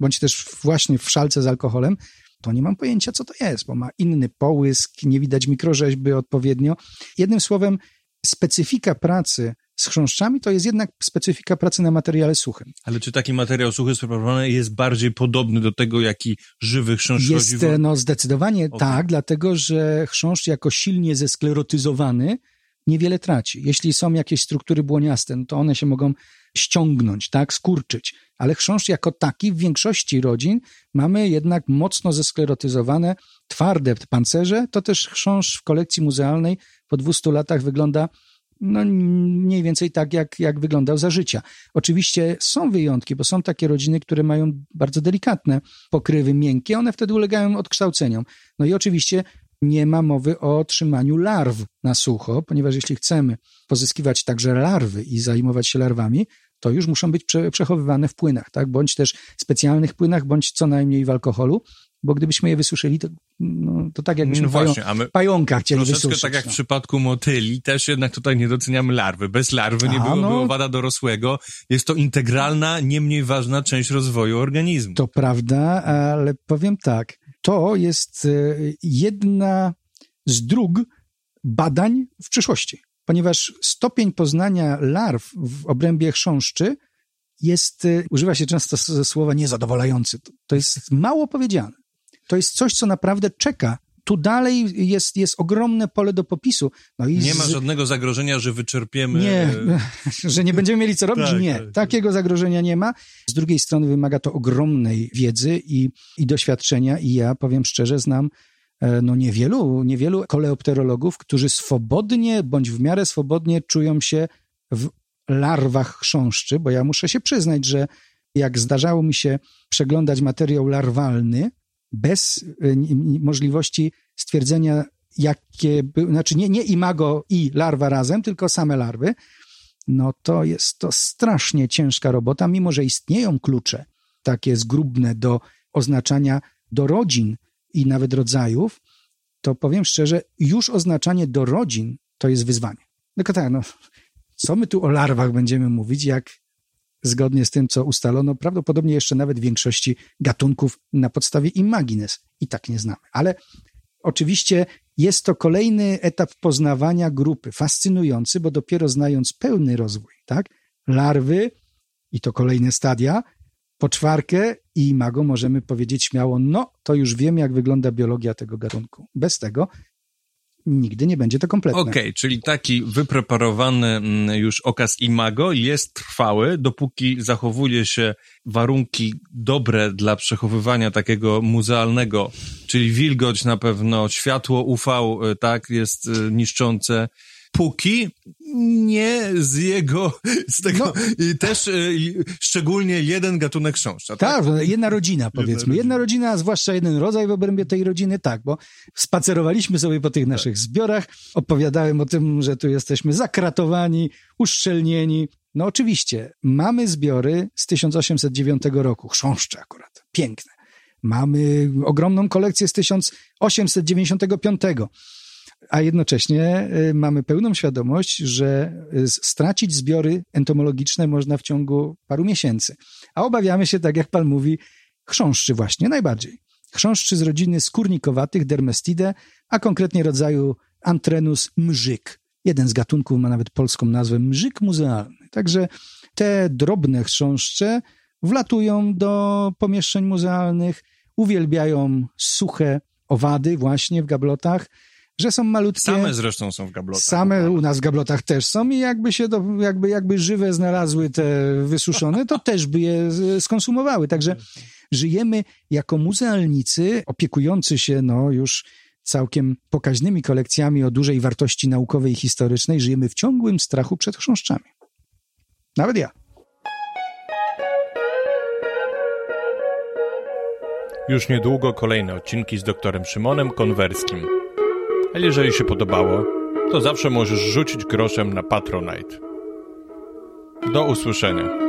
bądź też właśnie w szalce z alkoholem, to nie mam pojęcia, co to jest, bo ma inny połysk, nie widać mikrorzeźby odpowiednio. Jednym słowem, specyfika pracy z chrząszczami to jest jednak specyfika pracy na materiale suchym. Ale czy taki materiał suchy spreparowany jest bardziej podobny do tego, jaki żywy chrząszcz Jest, no zdecydowanie okay. tak, dlatego że chrząszcz jako silnie zesklerotyzowany niewiele traci. Jeśli są jakieś struktury błoniaste, no to one się mogą ściągnąć, tak, skurczyć. Ale chrząszcz jako taki w większości rodzin mamy jednak mocno zesklerotyzowane, twarde pancerze. To też chrząszcz w kolekcji muzealnej po 200 latach wygląda no mniej więcej tak, jak, jak wyglądał za życia. Oczywiście są wyjątki, bo są takie rodziny, które mają bardzo delikatne pokrywy miękkie, one wtedy ulegają odkształceniom. No i oczywiście nie ma mowy o trzymaniu larw na sucho, ponieważ jeśli chcemy pozyskiwać także larwy i zajmować się larwami, to już muszą być prze, przechowywane w płynach, tak? Bądź też specjalnych płynach, bądź co najmniej w alkoholu, bo gdybyśmy je wysuszyli, to, no, to tak jakbyśmy No pają, właśnie, a my pająka chcieli troszeczkę wysuszyć. tak jak w no. przypadku motyli, też jednak tutaj nie doceniamy larwy. Bez larwy nie A, byłoby no. owada dorosłego. Jest to integralna, nie mniej ważna część rozwoju organizmu. To prawda, ale powiem tak, to jest e, jedna z dróg badań w przyszłości, ponieważ stopień poznania larw w obrębie chrząszczy jest, e, używa się często słowa niezadowalający. To jest mało powiedziane. To jest coś, co naprawdę czeka. Tu dalej jest, jest ogromne pole do popisu. No Nie ma z- żadnego zagrożenia, że wyczerpiemy... nie, że nie będziemy mieli co robić? Tak, nie, tak. takiego zagrożenia nie ma. Z drugiej strony wymaga to ogromnej wiedzy i, i doświadczenia i ja powiem szczerze, znam e, no niewielu, niewielu koleopterologów, którzy swobodnie bądź w miarę swobodnie czują się w larwach chrząszczy, bo ja muszę się przyznać, że jak zdarzało mi się przeglądać materiał larwalny bez n- możliwości stwierdzenia, jakie, by, znaczy nie, nie imago i larwa razem, tylko same larwy, no to jest to strasznie ciężka robota, mimo że istnieją klucze takie zgrubne do oznaczania do rodzin i nawet rodzajów, to powiem szczerze, już oznaczanie do rodzin to jest wyzwanie. Tylko tak, no, co my tu o larwach będziemy mówić, jak zgodnie z tym, co ustalono, prawdopodobnie jeszcze nawet większości gatunków na podstawie imagines i tak nie znamy. Ale oczywiście jest to kolejny etap poznawania grupy, fascynujący, bo dopiero znając pełny rozwój, tak, larwy i to kolejne stadia, poczwarkę i imago możemy powiedzieć śmiało, no to już wiem, jak wygląda biologia tego gatunku. Bez tego nigdy nie będzie to kompletne. Okej, czyli taki wypreparowany mm, już okaz imago jest trwały, dopóki zachowuje się warunki dobre dla przechowywania takiego muzealnego, czyli wilgoć na pewno, światło UV, y, tak, jest y, niszczące, póki nie z jego, z tego, No. i też y, i szczególnie jeden gatunek chrząszcza, tak? Tak, jedna rodzina powiedzmy. Jedna rodzina, a zwłaszcza jeden rodzaj w obrębie tej rodziny, tak, bo spacerowaliśmy sobie po tych naszych zbiorach, opowiadałem o tym, że tu jesteśmy zakratowani, uszczelnieni. No oczywiście, mamy zbiory z 1809 roku, chrząszcze akurat, piękne. Mamy ogromną kolekcję z 1895 a jednocześnie y, mamy pełną świadomość, że y, stracić zbiory entomologiczne można w ciągu paru miesięcy. A obawiamy się, tak jak pan mówi, chrząszczy właśnie najbardziej. Chrząszczy z rodziny skórnikowatych Dermestidae, a konkretnie rodzaju Antrenus mrzyk. Jeden z gatunków ma nawet polską nazwę mrzyk muzealny. Także te drobne chrząszcze wlatują do pomieszczeń muzealnych, uwielbiają suche owady właśnie w gablotach, że są malutkie. Same zresztą są w gablotach. Same u nas w gablotach też są i jakby się to, jakby, jakby żywe znalazły te wysuszone, to też by je skonsumowały. Także żyjemy jako muzealnicy opiekujący się no już całkiem pokaźnymi kolekcjami o dużej wartości naukowej i historycznej, żyjemy w ciągłym strachu przed chrząszczami. Nawet ja. Już niedługo kolejne odcinki z doktorem Szymonem Konwerskim. A jeżeli się podobało, to zawsze możesz rzucić groszem na Patronite. Do usłyszenia.